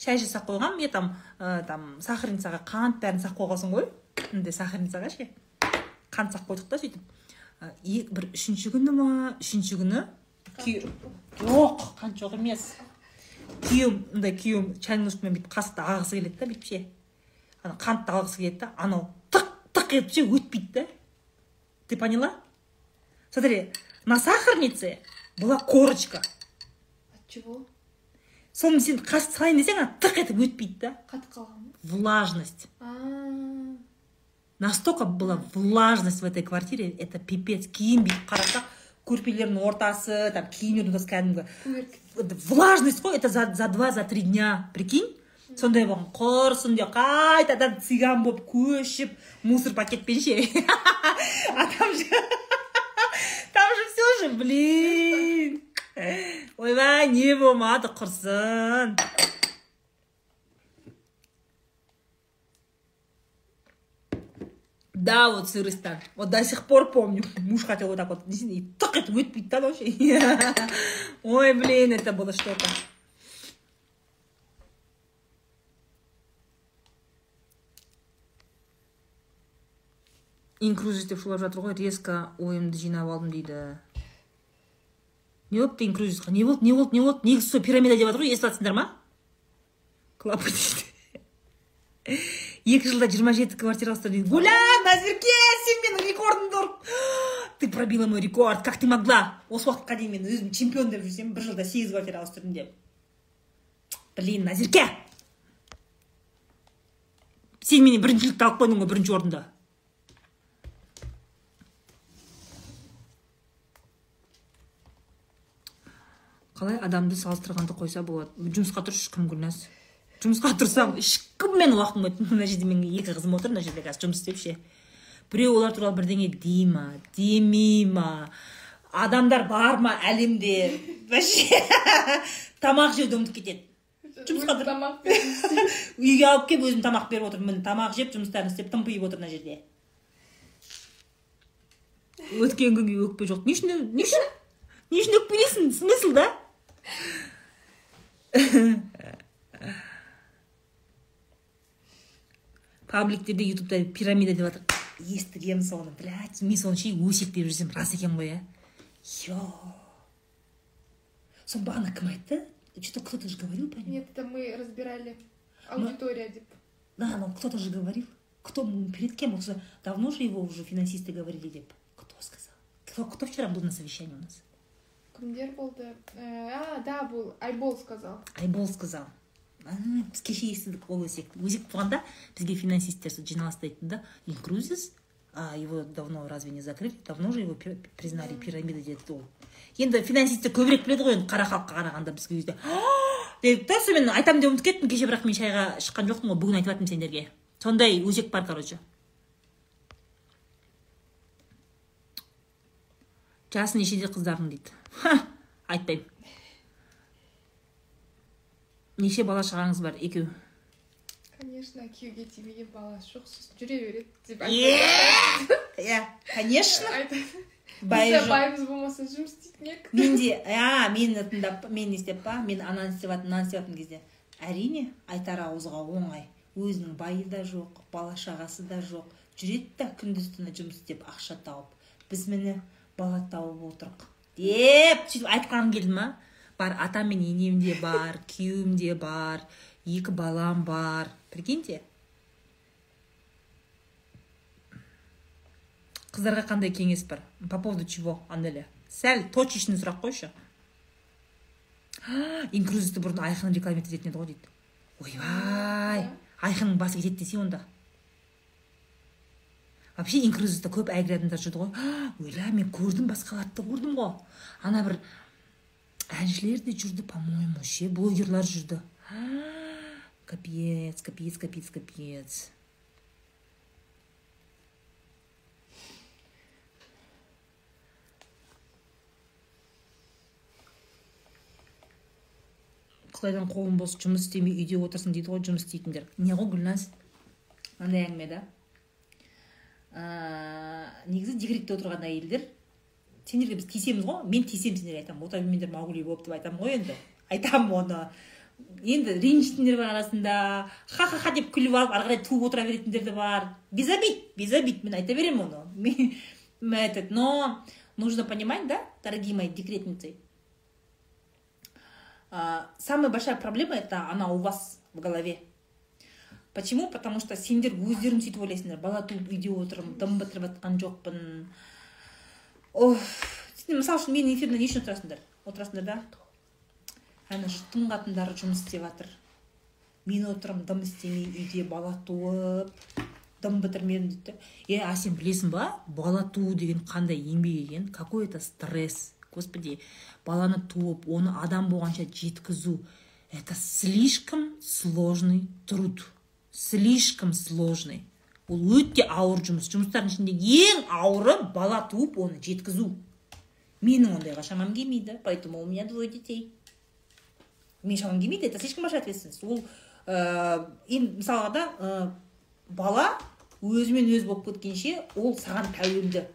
Шай жасап қойғанмын я там ә, там сахарницаға қант бәрін салып қойғансың ғой. Андай сахарницаға ше. Қант салып қойдық та сөйтіп. Ә, бір үшінші күні ма үшінші күні жоқ қант жоқ емес күйеуім мындай күйеуім чайның үстімен бүйтіп қасықты ағысы келеді да бүйтіп ше ана қантты алғысы келеді да анау тық тық етіп ше өтпейді да. Ты поняла? Смотри на сахарнице была корочка. От чего? соны сен қасты салайын десең ана тық етіп өтпейді да. Қатып қалған влажность. А, настолько была влажность в этой квартире это пипец киім бүйтіп қарасақ көрпелердің ортасы там киінудің ортасы кәдімгі влажность қой это за, за два за три дня прикинь? Сондай болған құрсын де қайтадан цыган болып көшіп мусор пакетпен ше а там же там же все же блин. Ойбай не болмады құрсын Да, вот сырость там. Вот до сих пор помню. Муж хотел вот так вот и так это выпить там вообще. Ой, блин, это было что-то. инкрузис деп шулап жатыр ғой резко ойымды жинап алдым дейді не болыпты инкрузисқа не болды не болды не болды негізі сол пирамида деп жатыр ғой естіп жатсыңдар ма клапы дейді екі жылда жиырма жеті квартира ауыстырды дейді гуля назерке сен менің рекордымды ұрып ты пробила мой рекорд как ты могла? Осы уақытқа дейін мен өзім чемпион деп жүрсем бір жылда сегіз квартира ауыстырдым деп блин назерке сен менен біріншілікті алып қойдың ғой бірінші орында қалай адамды салыстырғанды қойса болады. Жұмысқа тұршы кім гүлназ? Жұмысқа тұрсам ешкіммен уақытым мына жерде менің екі қызым отыр мына жерде қазір жұмыс істеп ше. Біреу олар туралы бірдеңе дей ма демей ма адамдар бар ма әлемде? Вообще. Тамақ жеуді ұмытып кетеді. Жұмысқа тамақ үйге алып келіп өзім тамақ беріп отырмын. Міне тамақ жеп жұмыстарын істеп тымпиып отыр мына жерде. Өткен күнге өкпе жоқ. Не үшін не үшін не үшін өкпелейсің? Смысл да? Пабликтерде ютубта пирамида деп жатыр естігемін соны блядь мен соны ше өсектеп жүрсем рас екен ғой иә е соны бағана кім айтты что то кто то же говорил про него Нет, это мы разбирали аудитория, деп. Да, но кто-то же говорил. Кто, м, перед кем? Уже давно же его уже финансисты говорили, деп. Кто сказал? Кто, кто вчера был на совещании у нас? Кімдер болды? Э, А, да, бұл Айбол сказал. Айбол сказал. Біз кеше естідік ол өсекті өзек болғанда бізге финансисттер жиналыс дейтін да. Инкрузис а его давно разве не закрыли? Давно же его признали пирамида деді ол. Енді финансисттер көбірек біледі ғой енді қара халыққа қарағанда бізге кезде дедік та сонымен айтамын деп ұмытып кеттім кеше бірақ мен шайға шыққан жоқпын ғой бүгін айтып жатырмын сендерге. Сондай өзек бар короче. Жасы нешеде қыздардың дейді? Айтпаймын. Неше бала шағаңыз бар? Екеу. Конечно, күйеуге тимеген баласы жоқ сосын жүре береді деп иә конечно. Айтады. байы бізде жоқ. байымыз болмаса жұмыс істейтін едік. Менде а мені тыңдап мен не істеп па? Мен ананы істеп жатырмын мынаны істеп жатырмын кезде. Әрине айтар ауызға оңай. Өзінің байы да жоқ бала шағасы да жоқ. Жүреді да күндіз түні жұмыс істеп ақша тауып. Біз міне бала тауып отырық. Деп сөйтіп айтқым келді ма бар атам мен енем де бар күйеуім де бар екі балам бар. Прикиньте? Қыздарға қандай кеңес бар? По поводу чего аналя сәл точечный сұрақ қойшы. Инкрузивті бұрын айқын реклама ететін еді ғой дейді. Ойбай айқынның басы кетеді десе онда. Вообще инкрузивта көп әйгілі адамдар жүрді ғой. Ойла мен көрдім басқаларды да көрдім ғой. Ана бір әншілер де жүрді по моему ше? Блогерлар жүрді. Капец капец капец капец. Құдайдан қолың бос жұмыс істемей үйде отырсың дейді ғой жұмыс істейтіндер. Не ғой гүлназ? Мынандай әңгіме да. Ә, негізі декретте отырған әйелдер. Сендерге біз тиісеміз ғой мен тиісемін сендерге айтамын ота бермеңдер маугли болып деп айтамын ғой енді. Айтамын оны. Енді ренжитіндер бар арасында ха ха ха деп күліп алып ары қарай туып отыра беретіндер де бар. Без обид без обид мен айта беремін оны. Этот но нужно понимать да дорогие мои декретницы? Самая большая проблема это она у вас в голове. Почему? Потому что сендер өздерің сөйтіп ойлайсыңдар. Бала туып үйде отырмын дым бітіріп жатқан жоқпын. Мысалы үшін менің эфирімде не үшін отырасыңдар отырасыңдар да? Ана жұттың қатындары жұмыс істеп жатыр. Мен отырмын дым істемей үйде бала туып дым бітірмедім дейді е а сен білесің ба бала туу деген қандай еңбек екен? Какой это стресс? Господи баланы туып оны адам болғанша жеткізу это слишком сложный труд. Слишком сложный. Ол өте ауыр жұмыс. Жұмыстардың ішінде ең ауыры бала туып оны жеткізу. Менің ондайға шамам келмейді поэтому у меня двое детей. Мен шамам келмейді это слишком большая ответственность. Ол ә, енді мысалға да ә, бала өзімен өзі болып кеткенше ол саған тәуелді.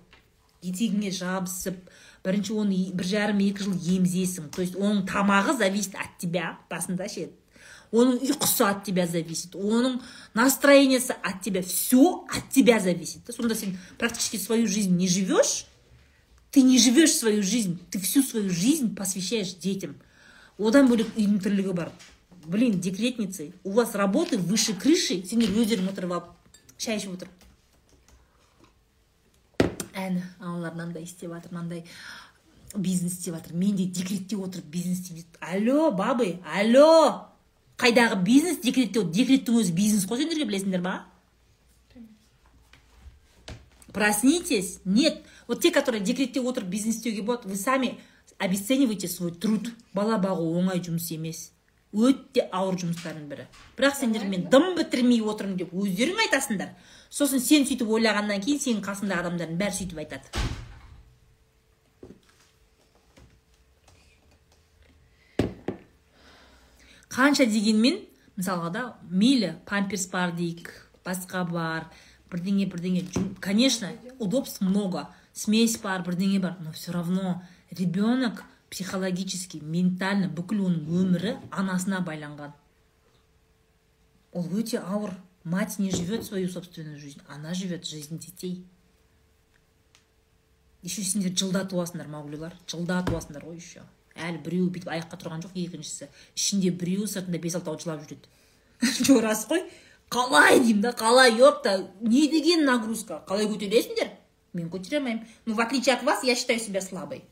Етегіңе жабысып бірінші оны бір жарым екі жыл емізесің. То есть оның тамағы зависит от тебя басында ше. Оның ұйқысы от тебя зависит. Оның настроениесі от тебя. Все от тебя зависит. Да сонда сен практически свою жизнь не живешь ты не живешь свою жизнь. Ты всю свою жизнь посвящаешь детям. Одан бөлек үйдің тірлігі бар блин декретницы у вас работы выше крыши сендер өздерің отырып алып шай ішіп отыр әні аналар мынандай істеп жатыр мынандай. Бизнес істеп жатыр мен де декретте отырып бизнес дейді алло бабы алло! Қайдағы бизнес декретте декреттің өзі бизнес қой сендерге білесіңдер ба проснитесь. Нет. Вот те которые декретте отырып бизнес істеуге болады вы сами обесцениваете свой труд. Бала бағу оңай жұмыс емес. Өте ауыр жұмыстардың бірі. Бірақ сендер мен дым бітірмей отырмын деп өздерің айтасыңдар. Сосын сен сөйтіп ойлағаннан кейін сенің қасыңдағы адамдардың бәрі сөйтіп айтады. Қанша дегенмен мысалға да мейлі памперс бар дейік басқа бар бірдеңе бірдеңе. Конечно удобств много смесь бар бірдеңе бар но все равно ребенок психологически ментально бүкіл оның өмірі анасына байланған. Ол өте ауыр. Мать не живет свою собственную жизнь она живет жизнь детей. Еще сендер жылда туасыңдар мауглилар. Жылда туасыңдар ғой еще әлі біреуі бүйтіп аяққа тұрған жоқ екіншісі. Ішінде біреуі сыртында бес алтауы жылап жүреді. Жоқ рас қой. Қалай деймін да қалай епта не деген нагрузка? Қалай көтересіңдер? Мен көтере алмаймын. Ну в отличие от вас я считаю себя слабой.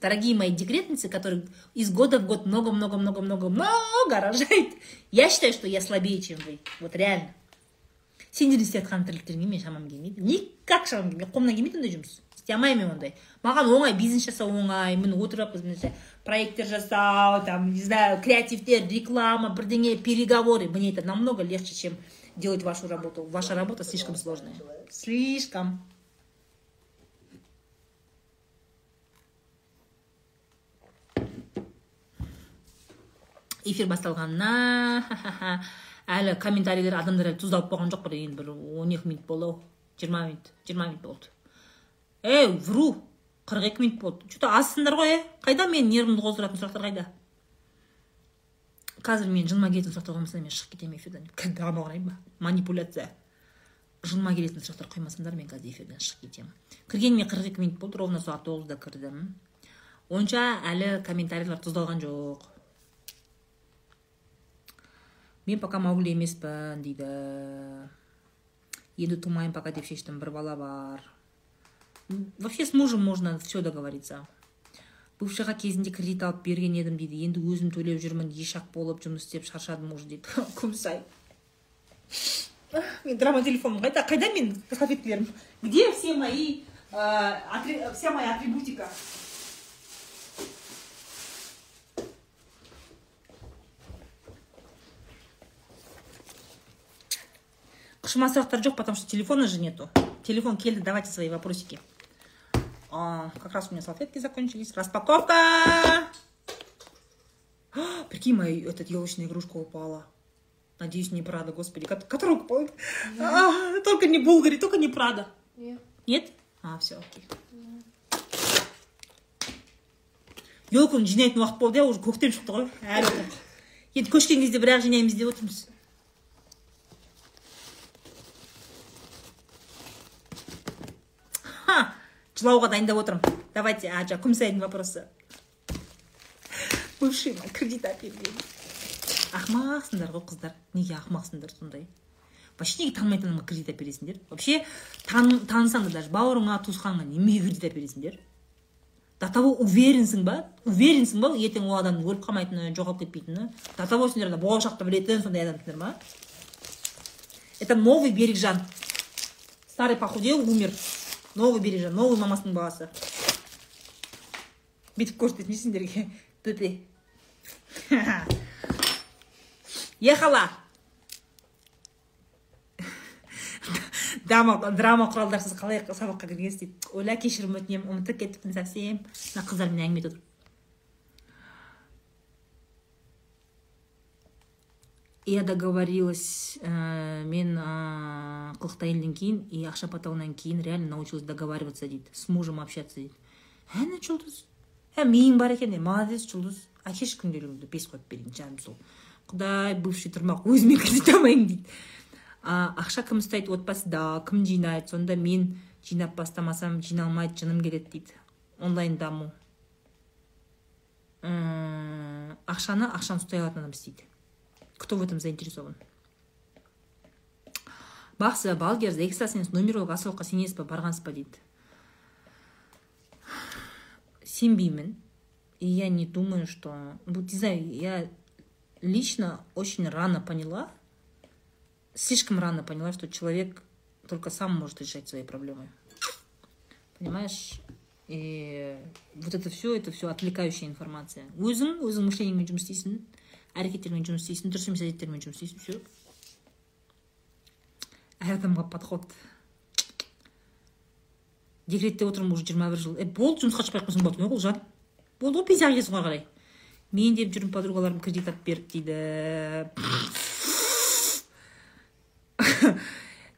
Дорогие мои декретницы которые из года в год много много много много много рожают я считаю что я слабее чем вы. Вот реально. Сендердің істеп жатқан тірліктеріңе мен шамам келмейді. Никак шамам келмейді. Қолымнан келмейді ондай жұмыс. Істей алмаймын мен ондай? маған оңай бизнес жасау оңай міне отырып бізде проекттер жасау там не знаю креативтер реклама бірдеңе переговоры. Мне это намного легче чем делать вашу работу. Ваша работа слишком сложная. Слишком. Эфир басталғанына әлі комментарийлер адамдар әлі тұздалып болған жоқ бір енді бір он екі минут болды ау. Жиырма минут жиырма минут болды. Ей вру. Қырық екі минут болды. Че то азсыңдар ғой е қайда менің нервімді қоздыратын сұрақтар қайда? Қазір мен жыныма келетін сұрақтар қоймасаңдар мен шығып кетемін эфирден. Драма құрайын ба манипуляция. Жыныма келетін сұрақтар қоймасаңдар мен қазір эфирден шығып кетемін. Кіргеніме қырық екі минут болды ровно сағат тоғызда кірдім. Онша әлі комментарийлер тұздалған жоқ. Мен пока маугли емеспін дейді. Енді тумаймын пока деп шештім. Бір бала бар. Вообще с мужем можно все договориться. Бывшийға кезінде кредит алып берген едім дейді. Енді өзім төлеп жүрмін ешақ болып жұмыс істеп шаршадым уже дейді. Күмсай мен драма телефоным қайда қайда менің салфеткілерім где все мои вся моя атрибутика? Қышыма сұрақтар жоқ потому что телефона же нету. Телефон келді давайте свои вопросики. А, как раз у меня салфетки закончились. Распаковка! А, прикинь, моя этот елочная игрушка упала. Надеюсь, не Прада, господи. Которую упала? А, только не Булгари, только не Прада. Нет. Нет? А, все, окей. елканы жинайтын уақыт болды иә уже көктем шықты ғой әлі енді көшкен кезде бірақ жинаймыз деп отырмыз жылауға дайындап отырмын давайте а жаңағы күмісайдың вопросы бывший кредит берген ақымақсыңдар ғой қыздар. Неге ақымақсыңдар сондай? Вообще неге танымайтын адамға кредит бересіңдер вообще танысаң да даже бауырыңа туысқаныңа неменеге кредит бересіңдер до того уверенсің ба? Уверенсің ба ертең ол адамның өліп қалмайтыны жоғалып кетпейтіні? До того сендер болашақты білетін сондай адамсыңдар ма? Это новый берекжан старый похудел умер. Новый бережан новый мамасының баласы бүйтіп көрсетеді не сендерге? Төте ехала. Драма драма құралдарсыз қалай сабаққа кіргенсіз дейді. Оля кешірім өтінемін ұмытып кетіппін совсем. Мына қыздармен әңгіме етіп я договорилась ә, мен қылықты әйелден кейін и ақша потауынан кейін реально научилась договариваться дейді с мужем общаться. Дейді әне жұлдыз ә миың бар екен молодец жұлдыз әкелші күнделігіңді бес қойып берейін жаным сол құдай бывший тұрмақ өзіме кредит алмаймын дейді а, ақша кім ұстайды отбасыда кім жинайды сонда мен жинап бастамасам жиналмайды жыным келеді дейді онлайн даму. Ақшаны ақшаны ұстай алатын адам істейді кто в этом заинтересован? Бақсы балгер экстрасенс нумеролог асылыққа сенесіз ба барғансыз ба дейді. Сенбеймін. И я не думаю что не знаю я лично очень рано поняла слишком рано поняла что человек только сам может решать свои проблемы. Понимаешь? И вот это все это все отвлекающая информация. Өзің өзің мышлениеңмен жұмыс істейсің әрекеттермен жұмыс істейсің дұрыс емес әдеттермен жұмыс істейсің все әр адамға подход. Декретте отырмын уже жиырма бір жыл. Е болды жұмысқа шықпай ақ қойсаң болады ғой ұлжан болды ғой пенсияға кетесің ғой қарай. Мен деп жүрмін подругаларым кредит алып берді дейді.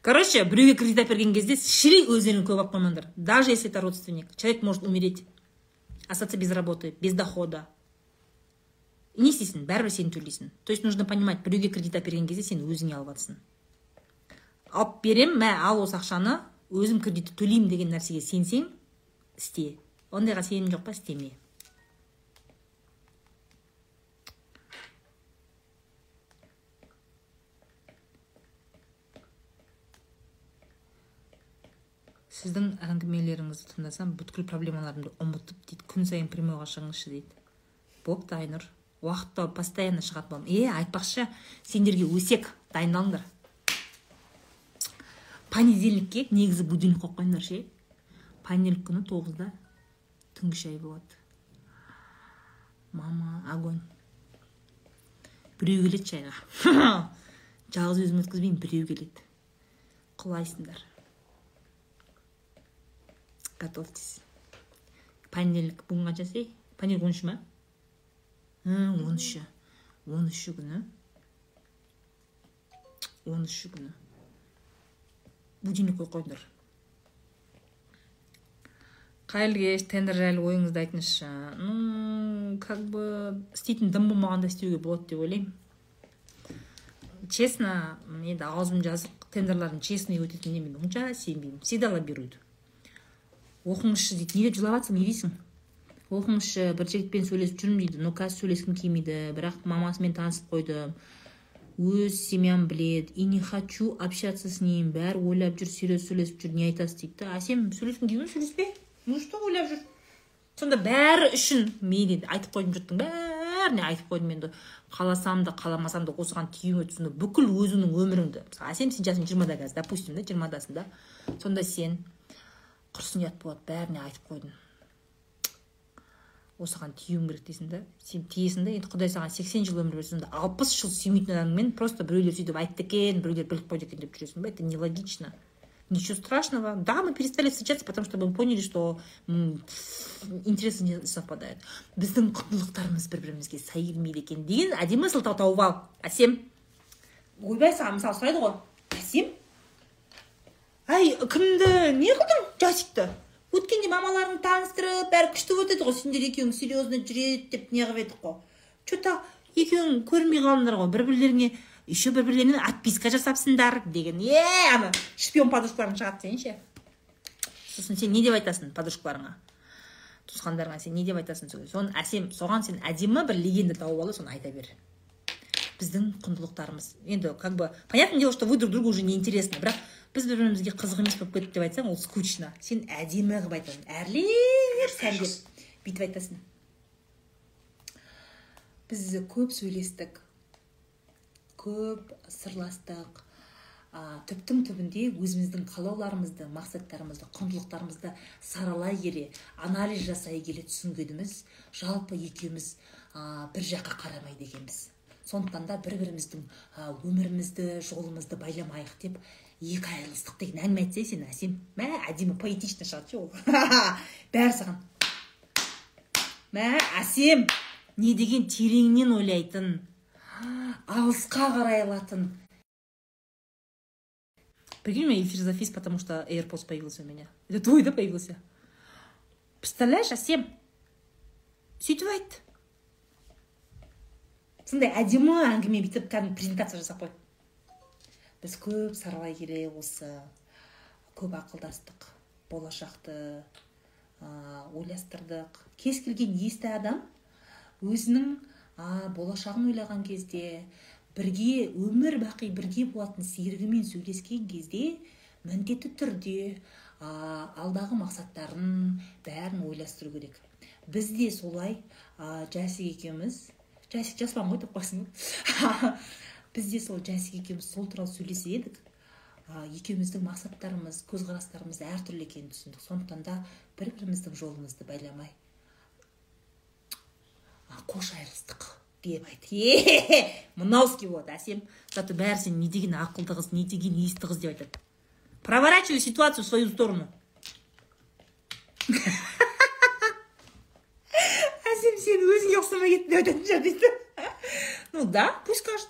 Короче біреуге кредит алып берген кезде шіли өздерің көп алып қоймаңдар даже если это родственник человек может умереть остаться без работы без дохода. Не істейсің бәрібір сен төлейсің. То есть нужно понимать біреуге кредит алып берген кезде сен өзіңе алып жатрсың алып беремін мә ал осы ақшаны өзім кредитті төлеймін деген нәрсеге сенсең істе. Ондайға сенім жоқ па? Істеме сіздің әңгімелеріңізді тыңдасам бүткіл проблемаларымды ұмытып дейді. Күн сайын прямойға шығыңызшы дейді. Бопты айнұр. Уақытта постоянно шығатын боламын. Е айтпақшы сендерге өсек дайындалыңдар. Понедельникке негізі будильник қойып қойыңдар ше? Понедельник күні тоғызда түнгі шай болады. Мама огонь. Біреу келеді шайға. Жалғыз өзім өткізбеймін біреу келеді. Құлайсыңдар. Готовьтесь. Понедельник бүгін қаншасы понедельник он үш ма? Он үші. Он үші күні. Он үші күні. Будильник қойып қойыңдар қайырлы кеш тендер жайлы ойыңызды айтыңызшы. Ну как бы істейтін дым болмағанда істеуге болады деп ойлаймын. Честно енді аузым жазық тендерлардың честный өтетініне мен онша сенбеймін. Всегда лоббируют оқыңызшы дейді не деп жылап жатсың не дейсің? Оқыңызшы бір жігітпен сөйлесіп жүрмін дейді но қазір сөйлескім келмейді бірақ мамасымен танысып қойдым өз семьям біледі. И не хочу общаться с ним. Бәрі ойлап жүр серьез сөйлесіп жүр. Не айтасыз дейді да. Әсем сөйлескің келмей сөйлеспе. Ну что ойлап жүр? Сонда бәрі үшін мейлі айтып қойдым жұрттың бәріне айтып қойдым енді. Қаласам да қаламасам да осыған тиюің өтсін. Бүкіл өзіңнің өміріңді. Мысалы әсем сен жасың жиырмада қазір допустим да жиырмадасың да. Сонда сен құрсын ұят болады. Бәріне айтып қойдың. Осыған тиюің керек дейсің да. Сен тиесің да енді құдай саған сексен жыл өмір берсін сонда алпыс жыл сүймейтін адаммен просто біреулер сөйтіп айтты екен біреулер біліп қойды екен деп жүресің ба? Это нелогично. Ничего страшного. Да мы перестали встречаться потому что мы поняли что интересы не совпадают. Біздің құндылықтарымыз бір бірімізге сай келмейді екен деген әдемі сылтау тауып ал әсем. Ойбай саған мысалы сұрайды ғой. Әсем. Әй кімді? Не қылдың? Жасикті. Өткенде мамаларың таныстырып бәрі күшті болып еді ғой. Сендер екеуің серьезно жүреді деп не қылып едік қой. Че то екеуің көрінбей қалдыңдар ғой. Бір бірлеріңе еще бір бірлеріне отписка жасапсыңдар деген. Е ана шпион подружкаларың шығады сен ше сосын сен не деп айтасың подружкаларыңа? Туысқандарыңа сен не деп айтасың соны әсем соған сен әдемі бір легенда тауып ал соны айта бер. Біздің құндылықтарымыз. Енді как бы понятное дело что вы друг другу уже не интересны бірақ біз бір бірімізге қызық емес болып кеттік деп айтсаң ол скучно. Сен әдемі қылып айтасың. Әрлеп сәндеп бүйтіп айтасың. Біз көп сөйлестік көп сырластық ә, түптің түбінде өзіміздің қалауларымызды мақсаттарымызды құндылықтарымызды саралай келе анализ жасай келе түсінгеніміз жалпы екеуміз ә, бір жаққа қарамайды екенбіз. Сондықтан да бір біріміздің өмірімізді жолымызды байламайық деп екі айырылыстық деген әңгіме айтса сен әсем мә әдемі поэтично шығады ше ол бәрі саған мә әсем не деген тереңнен ойлайтын алысқа қарай алатын Прикинь, у меня эфир завис, потому что AirPods появился у меня. Это твой, да, появился? Представляешь, Асем? сөйтіп айт сондай әдемі әңгіме бүйтіп кәдімгі презентация жасап қой біз көп саралай келе осы көп ақылдастық болашақты ә, ойластырдық. Кез келген есті адам өзінің а болашағын ойлаған кезде бірге өмір бақи бірге болатын серігімен сөйлескен кезде міндетті түрде а, алдағы мақсаттарын бәрін ойластыру керек. Біз де солай ә, жәсік екеуміз жәсік жаспан ғой деп қойсын біз де сол жәсік екеуміз сол туралы сөйлесіп едік. Ә, екеуміздің мақсаттарымыз көзқарастарымыз әртүрлі екенін түсіндік. Сондықтан да бір біріміздің жолымызды байламай қош айырылыстық деп айтты мынауский болады әсем. Зато бәрі сен не деген ақылды қыз не деген есті қыз деп айтады. Проворачивай ситуацию в свою сторону. Әсем сен өзіңе ұқсамай кеттің деп айтатын шығар дейді ну да пусть скажет.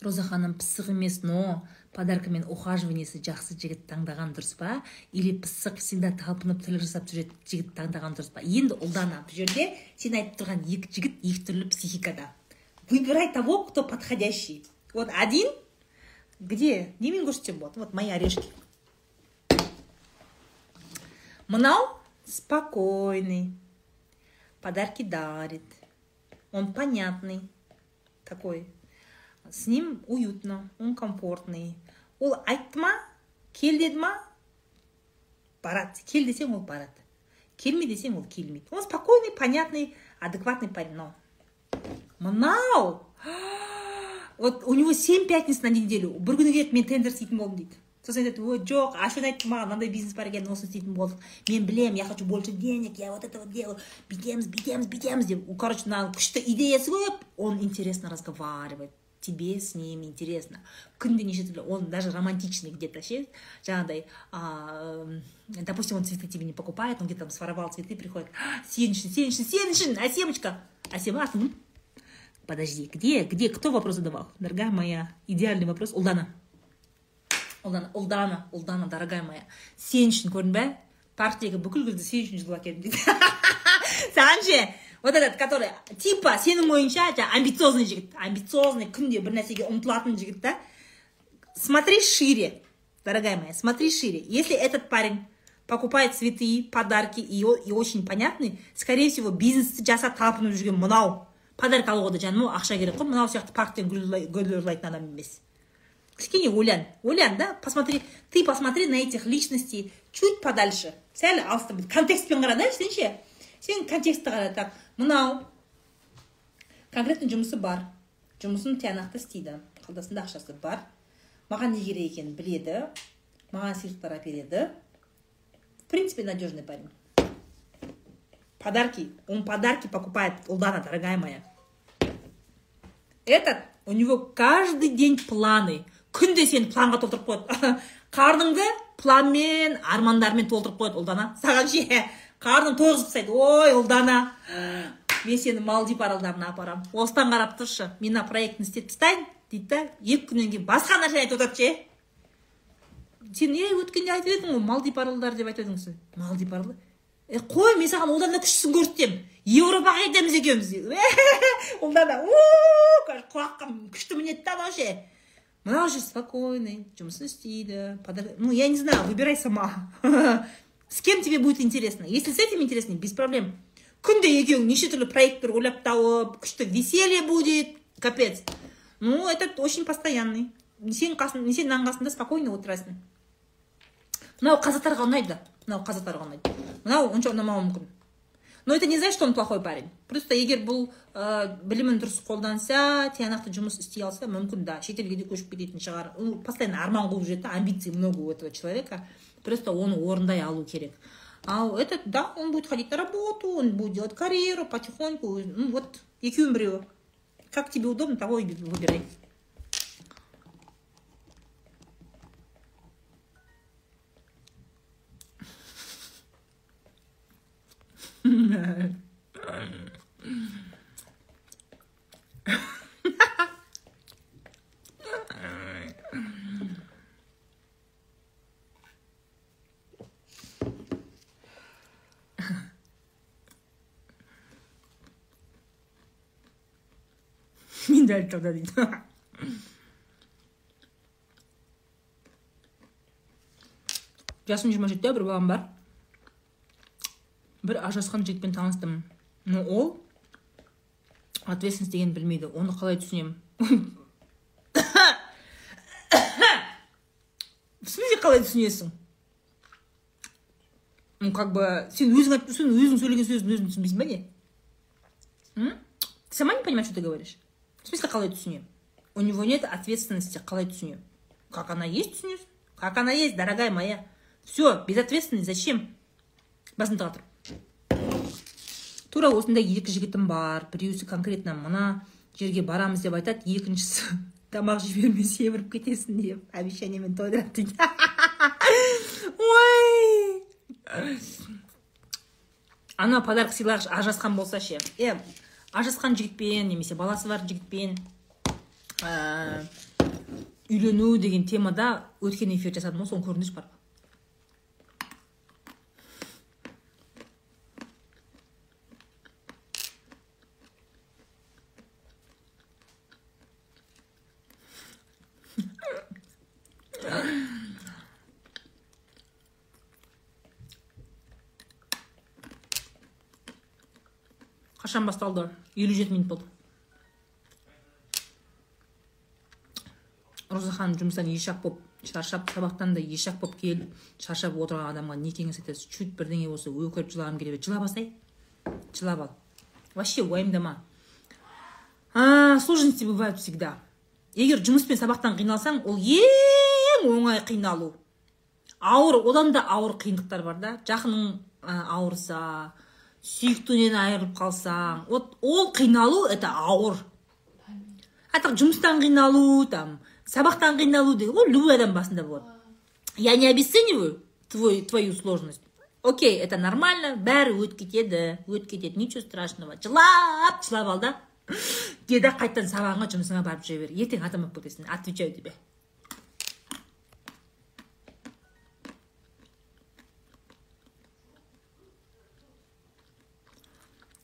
Роза ханым пысық емес но подарка мен ухаживаниесі жақсы жігіт таңдаған дұрыс па? Или пысық всегда талпынып тірлік жасап жүретін жігіт таңдаған дұрыс па? Енді ұлдана бұл жерде сен айтып тұрған екі жігіт екі түрлі психикада. Выбирай того кто подходящий. Вот один где? Немен көрсетсем болады вот мои орешки. Мынау спокойный. Подарки дарит. Он понятный. Такой. С ним уютно он комфортный. Ол айтты ма? Кел деді ма? Барады кел десең ол барады келме десең ол келмейді. Он спокойный понятный адекватный парень но мынау! Вот у него семь пятниц на неделю. Бір күні келеді мен тендер істейтін болдым дейді. Сосын айтады ой жоқ ашуын айтты маған мынандай бизнес бар екен осыны істейтін болдық. Мен білемін я хочу больше денег я вот это вот делаю. Бүйтеміз бүйтеміз бүйтеміз деп. Короче мына күшті идеясы көп. Он интересно разговаривает. Тебе с ним интересно. Күнде неше түрлі он даже романтичный где то ше жаңағыдай допустим он цветы тебе не покупает он где то там своровал цветы приходит сен үшін сен үшін сен үшін әсемочка әсем атың подожди где где кто вопрос задавал? Дорогая моя идеальный вопрос ұлдана ұлдана ұлдана ұлдана дорогая моя. Сен үшін көрдің бе парктегі бүкіл күзді сен үшін жылап әкелдім дейді саған ше вот этот который типа сенің ойыңша жаңағы амбициозный жігіт. Амбициозный күнде бір нәрсеге ұмтылатын жігіт та смотри шире дорогая моя смотри шире. Если этот парень покупает цветы подарки и, и очень понятный скорее всего бизнесті жасап талпынып жүрген мынау подарка алуға да жаным ақша керек қой мынау сияқты парктен гүл ұрлай- гүл ұрлайтын адам емес. Кішкене ойлан ойлан да? Посмотри ты посмотри на этих личностей чуть подальше. Сәл алыстап контекстпен қара да сен сен контекстті қара так. Мынау. Конкретно жұмысы бар. Жұмысын тиянақты істейді. Қалтасында ақшасы бар. Маған не керек екенін біледі. Маған сыйлықтар әпереді. В принципе надежный парень. Подарки. Он подарки покупает. Улдана, дорогая моя. Этот у него каждый день планы. Күнде сені планға толтырып қояды қарныңды планмен армандармен толтырып қояды ұлдана саған ше. Қарның тойғызып тастайды ой ұлдана. Мен сені малдив аралдарына апарамын осыдан қарап тұршы. Мен мына проектін істеп тастайын дейді да. Екі күннен кейін басқа нәрсені айтып отырады ше. Сен е өткенде айтып едің ғой малдив аралдары деп айтып едіңіз. Малдив аралы? Е қой мен саған одан да күштісін көрсетемін европаға кетеміз екеуміз ұлдана. Құлаққа күшті мінеді да анау ше. Мынау же спокойный жұмысын істейді. Ну я не знаю выбирай сама. с кем тебе будет интересно? Если с этим интересно без проблем. Күнде екеуің неше түрлі проекттер ойлап тауып күшті веселье будет. Капец. Ну этот очень постоянный. Сен сен мынаның қасында спокойно отырасың мынау қазақтарға ұнайды мынау қазақтарға ұнайды мынау онша ұнамауы мүмкін но это не значит что он плохой парень. Просто егер бұл ә, білімін дұрыс қолданса тиянақты жұмыс істей алса мүмкін да. Шетелге де көшіп кететін шығар ол постоянно арман қуып жүреді амбиций много у этого человека. просто оны орындай алу керек а этот да он будет ходить на работу он будет делать карьеру потихоньку ну вот екеуінің біреуі как тебе удобно того и выбирай мен дәл тұрда дейді жасым жиырма жетіде бір балам бар. Бір ажырасқан жігітпен таныстым. Но ол ответственность дегенді білмейді. Оны қалай түсінемін в смысле қалай түсінесің? Ну как бы сен өзің айтып тұрсың өзің сөйлеген сөзін өзің түсінбейсің ба не? Ты сама не понимаешь что ты говоришь? В смысле қалай түсінемін у него нет ответственности қалай түсінемін как она есть түсінесің как она есть дорогая моя? Все безответственность зачем? Басымды тұр тура осындай екі жігітім бар біреусі конкретно мына жерге барамыз деп айтады екіншісі тамақ жібермей семіріп кетесің деп. Обещаниемен тойдырады дейді. Ой! Ана подарок сыйлағыш ажырасқан болса ше. Е ажырасқан жігітпен немесе баласы бар жігітпен ә, үйлену деген темада өткен эфир жасадым ғой соны көріңдерші барып қашан басталды елу жеті минут болды роза ханым жұмыстан ешақ болып шаршап сабақтан да ешақ болып келіп шаршап отырған адамға не кеңес айтасыз чуть бірдеңе болса өкіріп жылағым келіп еді жыла басай жылап ал вообще уайымдама сложности бывают всегда егер жұмыс пен сабақтан қиналсаң ол ең оңай қиналу ауыр одан да ауыр қиындықтар бар да жақының ауырса сүйіктіңнен айырылып қалсаң вот ол қиналу это ауыр. А так жұмыстан қиналу там сабақтан қиналу деген ол любой адам басында болады. Я не обесцениваю твой, твою сложность. Окей это нормально бәрі өтіп кетеді өтіп кетеді ничего страшного. Жылап жылап ал да. Де да қайтадан сабағыңа жұмысыңа барып жүре бер. Ертең адам болып кетесің отвечаю тебе.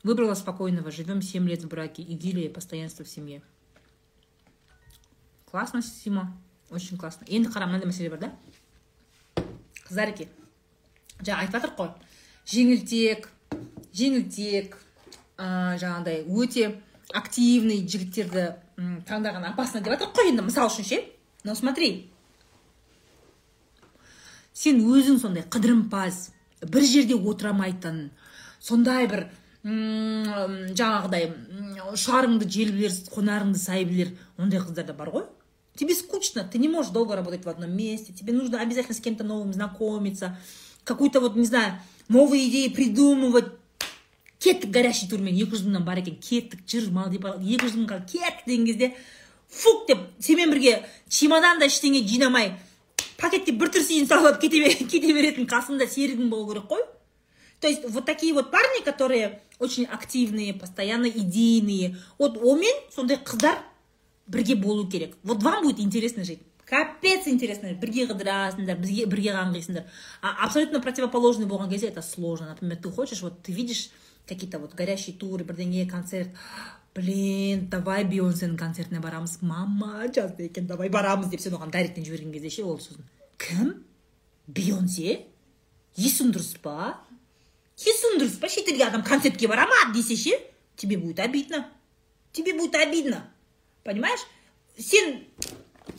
Выбрала спокойного живем семь лет в браке идиллия постоянство в семье. Классно сима очень классно. Енді қара мынандай мәселе бар да? Қыздареке жаңа айтып жатырмық қой. Жеңілтек жеңілтек ә, жаңағыдай өте активный жігіттерді таңдаған опасно деп жатырмық қой енді мысал үшін ше? Но смотри. Сен өзің сондай қыдырымпаз бір жерде отырамайтын сондай бір жаңағыдай м, ұшарыңды жел білер қонарыңды сай білер ондай қыздар да бар ғой. Тебе скучно ты не можешь долго работать в одном месте тебе нужно обязательно с кем-то новым знакомиться какую-то вот не знаю новые идеи придумывать. Кеттік горящий турмен екі жүз мыңнан бар екен кеттік жүр малдипа екі жүз мыңға кеттік деген кезде фук деп сенімен бірге чемоданда ештеңе жинамай пакетке бір трусиін салып алып кете, кете беретін қасында серігің болу керек қой. То есть вот такие вот парни которые очень активные постоянно идейные. Вот онымен сондай қыздар бірге болу керек. Вот вам будет интересно жить. Капец интересно бірге қыдырасыңдар бірге, бірге қаңғисыңдар а абсолютно противоположный болған кезде это сложно. Например ты хочешь вот ты видишь какие-то вот горящие туры бірдеңе концерт. Блин давай бейонсенің концертіне барамыз мама жазды екен давай барамыз деп сен оған дайректен жіберген кезде ше ол сосын кім бейонсе? Есің дұрыс па есің дұрыс па шетелге адам концертке бара ма десе ше тебе будет обидно тебе будет обидно понимаешь сен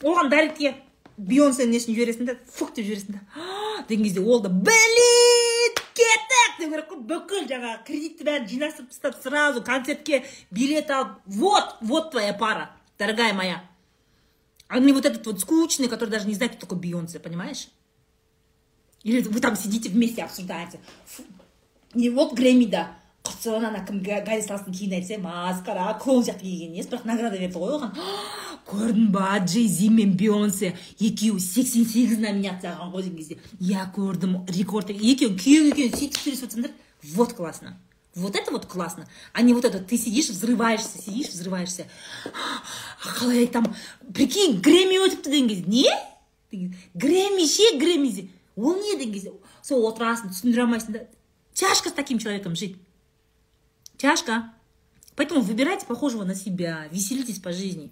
оған дайректке бейонсенің несін жібересің да фук деп жібересің да «А!» деген кезде ол да блин кеттік деу керек қой бүкіл жаңағы кредитті бәрін жинастырып тастап сразу концертке билет алып вот вот твоя пара дорогая моя а не вот этот вот скучный который даже не знает кто такой бейонсе понимаешь или вы там сидите вместе обсуждаете Фу, Не вот грэммида құтсын ана кім Га- гарри сталстың киімін айтса масқара клоун сияқты киген несі бірақ награда берді ғой оған көрдің ба джей зи мен бейонсе екеуі сексен сегіз номинация алған ғой деген кезде иә көрдім рекорд екеуі күйеу екеуі сөйтіп сөйлесіп жатсаңдар вот классно. Вот это вот классно. А не вот это ты сидишь взрываешься сидишь взрываешься. Қалай айтамын прикинь грэмми өтіпті деген кезде не? Грэмми ше грэмми ол не деген кезде сол отырасың түсіндіре алмайсың да тяжко с таким человеком жить. Тяжко. Поэтому выбирайте похожего на себя веселитесь по жизни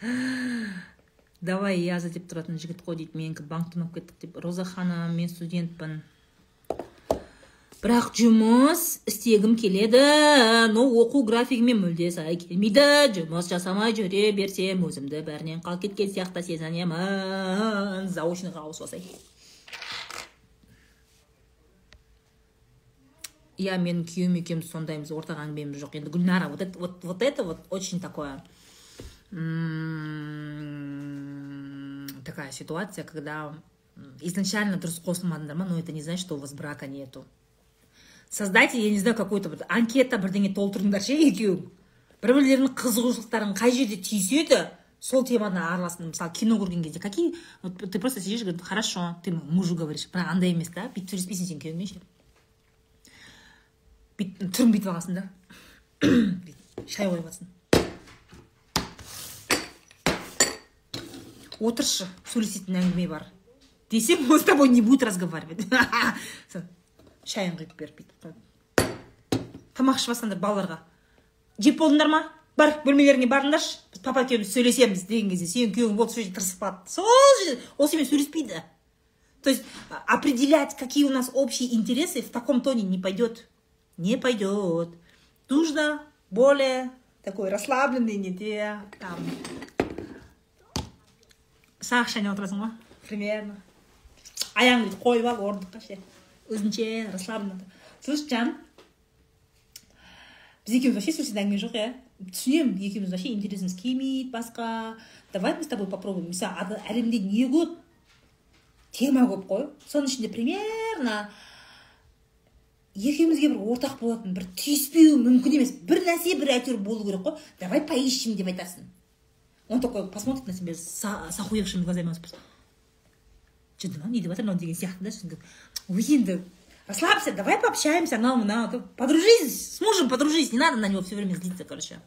давай яза деп тұратын жігіт қой дейді. Менікі банктен алып кеттік деп. Роза ханым мен студентпін. Бірақ жұмыс істегім келеді. Но оқу графигіме мүлде сай келмейді. Жұмыс жасамай жүре берсем өзімді бәрінен қалып кеткен сияқты сезінемін. Заочныйға ауысып алсай иә менің күйеуім екеуміз сондаймыз. Ортақ әңгімеміз жоқ. Енді гүлнара вот это вот, вот это вот очень такое. Такая ситуация, когда изначально дұрыс қосылмадыңдар ма но это не значит что у вас брака нету. Создайте я не знаю какой-то бір анкета бірдеңе толтырыңдар ше екеуің бір бірлерінің қызығушылықтарын қай жерде түйіседі сол теманы араласың мысалы кино көрген кезде какие вот ты просто сидишь говоришь хорошо ты мужу говоришь бірақ андай емес та бүйтіп сөйлеспейсің сен күйеуіңмен ше түрін бүйтіп аласың да? Шай қойып аласың отыршы сөйлесетін әңгіме бар. Десем он с тобой не будет разговаривать. Шайын құйып беріп бүйтіп тамақ ішіп жатсаңдар балаларға. Жеп болдыңдар ма? Бар бөлмелеріңе барыңдаршы. Біз папа екеуміз сөйлесеміз деген кезде сенің күйеуің болды сол жерде тырысып қалады. Сол жерде ол сенімен сөйлеспейді. То есть определять какие у нас общие интересы в таком тоне не пойдет. Не пойдет. Нужно более такой расслабленный неде там сағыз шайнап отырасың ғой примерно аяғыңды бүйтіп қойып алып орындыққа ше өзінше расслабленно слышь жан біз екеуміз вообще сөйлесетін әңгіме жоқ иә түсінемін екеуміз вообще интересіміз келмейді басқа давай мы с тобой попробуем мысалы әлемде не көп тема көп қой соның ішінде примерно екеумізге бір ортақ болатын бір түйіспеуі мүмкін емес бір нәрсе бір әйтеуір болу керек қой давай поищем деп айтасың он такой посмотрит на себя с охуевшими глазами что да не деп жатыр мынау деген сияқты да? Ой енді расслабься, давай пообщаемся, анау мынау подружись, с мужем подружись, не надо на него все время злиться, короче.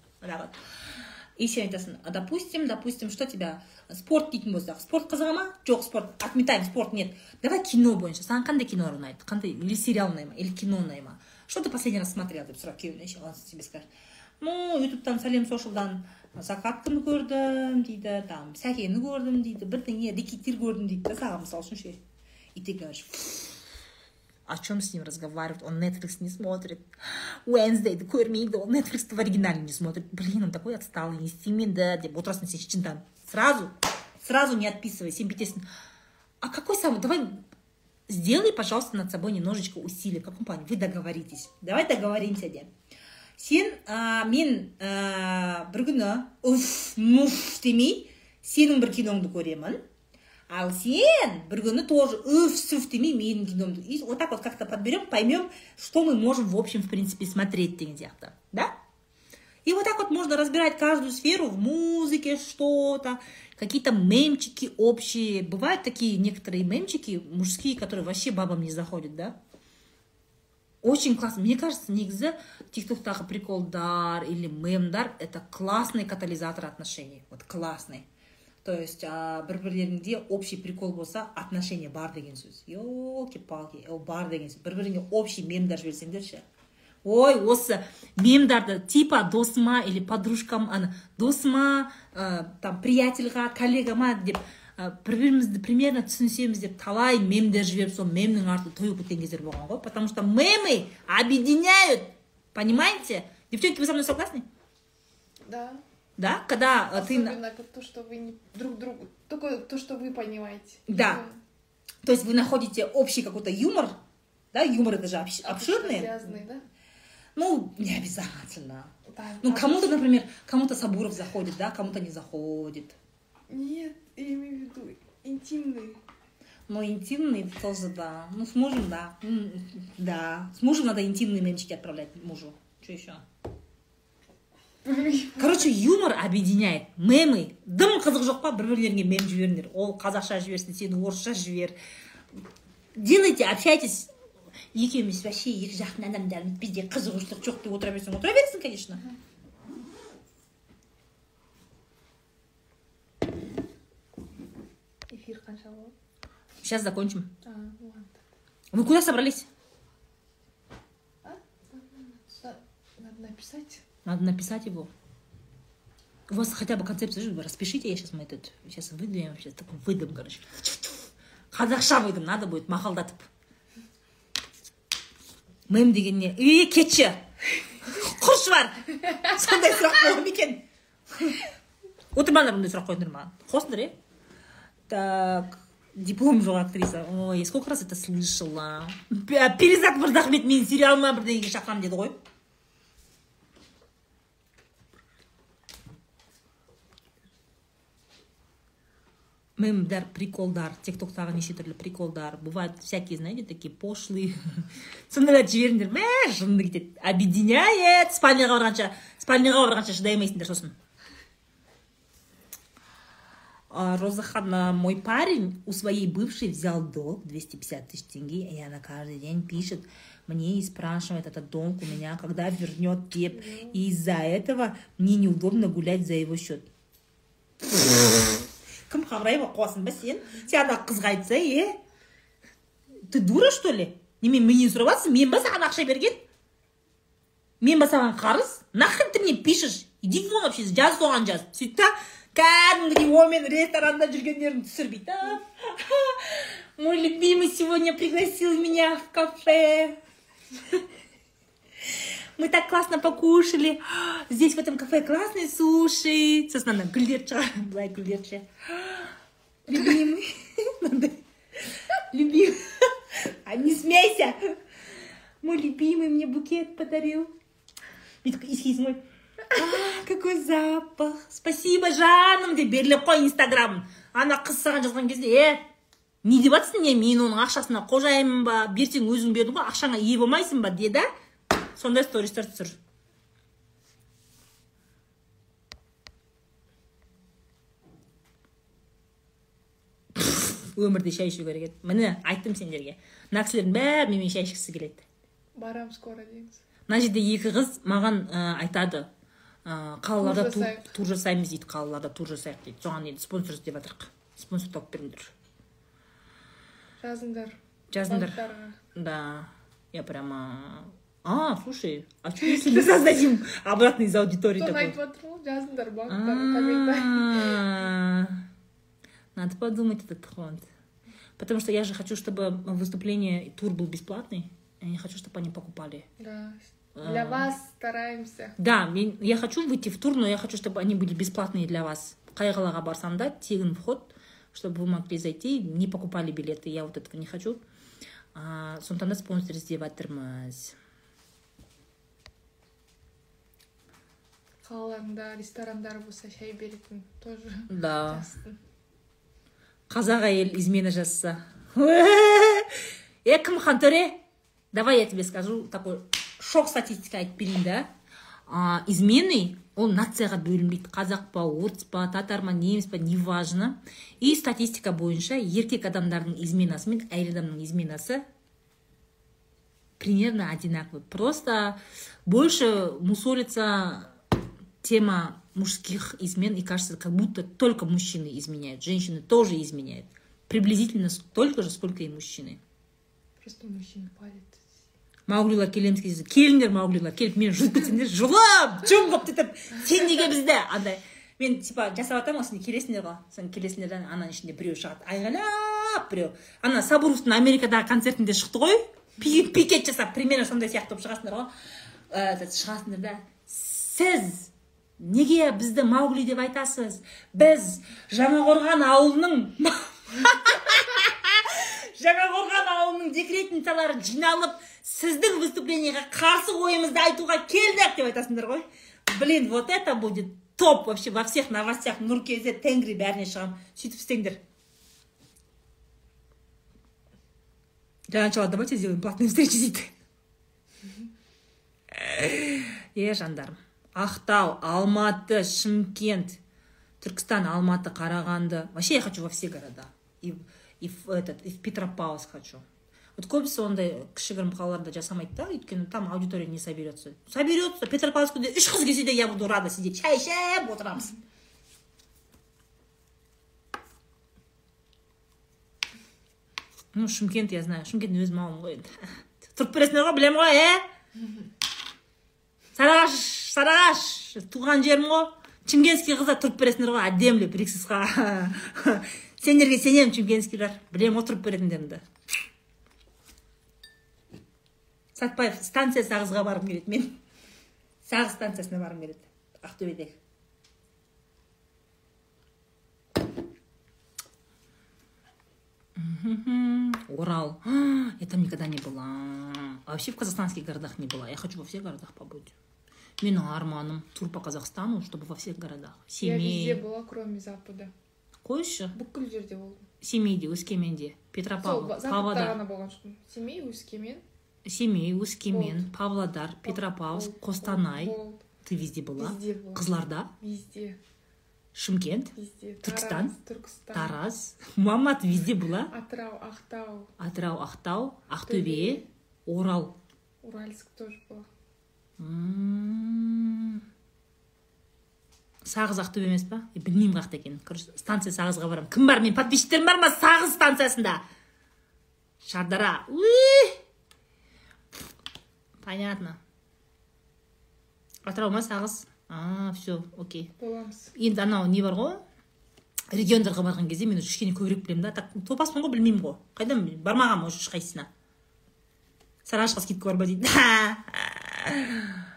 И сен айтасың «А, допустим допустим что тебя спорт дейтін болсақ спорт қызыға ма жоқ спорт отметаем спорт нет. Давай кино бойынша саған қандай кинолар ұнайды қандай или сериал ұнай ма или кино ұнай ма что ты последний раз смотрел деп сұра күйеуіне ше он тебе скажет ну ютубтан сәлем сошылдан закатканы көрдім дейді там сәкені көрдім дейді бірдеңе рекеттер көрдім дейді да саған мысалы үшін ше и ты говоришь о чем с ним разговаривать, он Netflix не смотрит, Wednesday'ді көрмейді, он Netflixті в оригинале не смотрит, блин, он такой отсталый, не істеймін да деп отырасың сен шынтан сразу сразу не отписывай сен бүйтесің а какой самый давай сделай пожалуйста над собой немножечко усилий в каком плане вы договоритесь давай договоримся деп сен ә, мен ә, бір күні уф муф демей сенің бір киноңды көремін ал сен бір күні тоже үф сүф демей менің киномды и вот так вот как то подберем поймем что мы можем в общем в принципе смотреть деген сияқты да и вот так вот можно разбирать каждую сферу в музыке что-то какие-то мемчики общие бывают такие некоторые мемчики мужские которые вообще бабам не заходят да Очень классно мне кажется негізі тик токтағы приколдар или мемдар это классный катализатор отношений. Вот классный. То есть бір бірлеріңде общий прикол болса отношение бар деген сөз. Елки палки ол бар деген сөз. Бір біріңе общий мемдар жіберсеңдерші. Ой осы мемдарды типа досыма или подружкам ана досыма ә, там приятельға коллегама деп ә, бір бірімізді примерно түсінсеміз деп талай мемдер жіберіп сол мемнің арты тойып кеткен кездер болған ғой потому что мемы объединяют понимаете девчонки вы со мной согласны Да. да когда ты Особенно то, что вы не друг другу, только то, что вы понимаете. Да. То есть вы находите общий какой-то юмор, да, юмор это же обш- обширный. Связанный, да? Ну, не обязательно. Да. Ну, А кому-то, может- например, кому-то Сабуров заходит, да, кому-то не заходит. Нет, я имею в виду интимный. Но интимный тоже, да. Ну, с мужем, да. Да. С мужем надо интимные мемчики отправлять мужу. Что еще? Короче, юмор объединяет. Мемы. Дым қызық жоқ па бір бірлеріңе мем жіберіңдер. Ол қазақша жіберсін, сен орысша жібер. Делайте, общайтесь. Екеуміз вообще екі жақтың адамдармыз бізде қызығушылық жоқ деп отыра берсең отыра бересің конечно Эфир қанша болады? сейчас закончим. Вы куда собрались? Надо написать. надо написать его. У вас хотя бы концепция же, распишите я сейчас мы этот сейчас выдвинем сейчас такой выдам короче. Қазақша выдам надо будет мақалдатып мем деген не үй кетші құршы бар сондай сұрақ болады ма екен? Отырмаңдар бұндай сұрақ қойыңдар маған қосыңдар иә так диплом жоқ актриса. Ой сколько раз это слышала? Перизат мырзахмет мені сериалыма бірдеңеге шақырамын деді ғой. Мемдар приколдар тик токтағы неше түрлі приколдар. Бывают всякие знаете такие пошлые. Сондайларды жіберіңдер. Мә жынды кетеді. Объединяет. Спальняға барғанша спальняға барғанша шыдай алмайсыңдар сосын. Розахана, мой парень у своей бывшей взял долг 250 тысяч тенге, и она каждый день пишет мне и спрашивает этот долг у меня, когда вернет деп. И из-за этого мне неудобно гулять за его счет. кім қабырайып қуасың ба сен сен ана қызға айтса е ты дура что ли? Немен менен сұрап жатрсың мен ба саған ақша берген? Мен ба саған қарыз? Нахрен ты мне пишешь? Иди вон вообще жаз соған жаз сөйтті да кәдімгідей онымен ресторанда жүргендерін түсірмейді да мой любимый сегодня пригласил меня в кафе мы так классно покушали здесь в этом кафе классные суши сосын ана гүлдер шығар былай гүлдер ше любимый мынандай любимый а не смейся мой любимый мне букет подарил бүйтіп иіскейсің ғой «А, какой запах. Спасибо жаным деп беріліп қой инстаграм. Ана қыз саған жазған кезде е не деп жатрсың не мен оның ақшасына қожайынмын ба? Берсең өзің бердің ғой ақшаңа ие болмайсың ба? де да сондай стористер түсір. Өмірде шай ішу керек еді. Міне айттым сендерге. Мына кісілердің бәрі менімен шай ішкісі келеді. Барам скоро деңіз мына жерде екі қыз маған ә, айтады. ә, қалаларда Тур тур, жасайық. тур жасаймыз дейді қалаларда тур жасайық дейді соған енді спонсор іздеп жатырмық спонсор тауып беріңдер жазыңдар жазыңдар банктарға. да я прямо а слушай а что если мы создадим обратно из аудитории соны такой айтып жатырмын ғой жазыңдар банктарға комментарий А, Надо подумать этот ход. Потому что я же хочу, чтобы выступление, тур был бесплатный. Я не хочу, чтобы они покупали. да А. для вас стараемся. Да, мен- я хочу выйти в тур, но я хочу, чтобы они были бесплатные для вас. қай қалаға барсам да тегін вход чтобы вы могли зайти не покупали билеты я вот этого не хочу. А, сондықтан да спонсор іздеп жатырмыз қалаларыңда ресторандар болса шай беретін тоже да. қазақ әйел измена жазса. Э кім хантөре давай я тебе скажу такой шок статистика айтып берейін да а, изменный ол нацияға бөлінбейді қазақ па орыс па татар ма неміс па неважно и статистика бойынша еркек адамдардың изменасы мен әйел адамның изменасы примерно одинаковый просто больше мусолится тема мужских измен, и кажется, как будто только мужчины изменяют. Женщины тоже изменяют. Приблизительно столько же, сколько и мужчины. просто мужчина палит мауглилар келеміз кезде келіңдер мауглилар келіп мені жұлып кетсеңдер жұлып жым қылып кетіп сен неге бізді? Андай мен типа жасап жатамын ғой сендер келесіңдер ғой. Сосын келесіңдер да ананың ішінде біреу шығады. Айғайлап біреу. Ана сабуровтың америкадағы концертінде шықты ғой. Пи- пикет жасап примерно сондай сияқты болып шығасыңдар ғой. Этот, шығасыңдар да. Сіз неге бізді маугли деп айтасыз? Біз жаңақорған ауылының жаңақорған ауылының декретницалары жиналып сіздің выступлениеға қарсы ойымызды айтуға келдік деп айтасыңдар ғой. Блин вот это будет топ вообще во всех новостях. Нұр kz тенгри бәріне шығамын сөйтіп істеңдер. Для начала давайте сделаем платные встречи дейді. Е жандарым ақтау алматы шымкент түркістан алматы қарағанды. Вообще я хочу во все города. И, и в этот и в петропавловск хочу. Вот көбісі ондай кішігірім қалаларда жасамайды да өйткені там аудитория не соберется. Соберется петропавловскте үш қыз келсе де я буду рада сидеть. Шай ішіп отырамыз ну шымкент я знаю. Шымкент өзім ауылым ғой енді тұрып бересіңдер ғой білемін ғой е сарыағаш сарыағаш туған жерім ғой чунгенский қыздар тұрып бересіңдер ғой әдемі приксисқа сендерге сенемін білемін ғой тұрып беретіндеріңді сәтбаев станция сағызға барғым келеді мен сағыз станциясына барғым келеді ақтөбедегі. А, Я там никогда не была. А Вообще в казахстанских городах не была. Я хочу во всех городах побыть. Менің арманым тур по Казахстану, чтобы во всех городах. я везде Семей. была кроме запада Қойшы. бүкіл жерде болдым Семейде, Өскеменде, Петропавл, Павлодар. ғана болған жоқпын семей өскемен Семей, Өскемен. Павлодар, Петропавловск, Қостанай. Ты везде была? везде Қызылорда, везде Шымкент, везде Түркістан? тараз түркістан Тараз. Мама, ты везде была? атырау ақтау Атырау, Ақтау, Ақтөбе, Орал. уральск тоже была. Сағыз ақтөбе емес па? Е, білмеймін қаяқта екенін. Короче станция сағызға барамын. Кім бар менің подписчиктерім бар ма? Сағыз станциясында. Шардара. Уи! понятно. Атырау ма? Сағыз? А все окей. Боламыз. Енді анау не бар ғой? Региондарға барған кезде мен уже кішкене көбірек білемін да. Так топаспын ғой білмеймін ғой. Қайдан бармағанмын уже ешқайсысына. Сарыағашқа скидка бар ма дейді.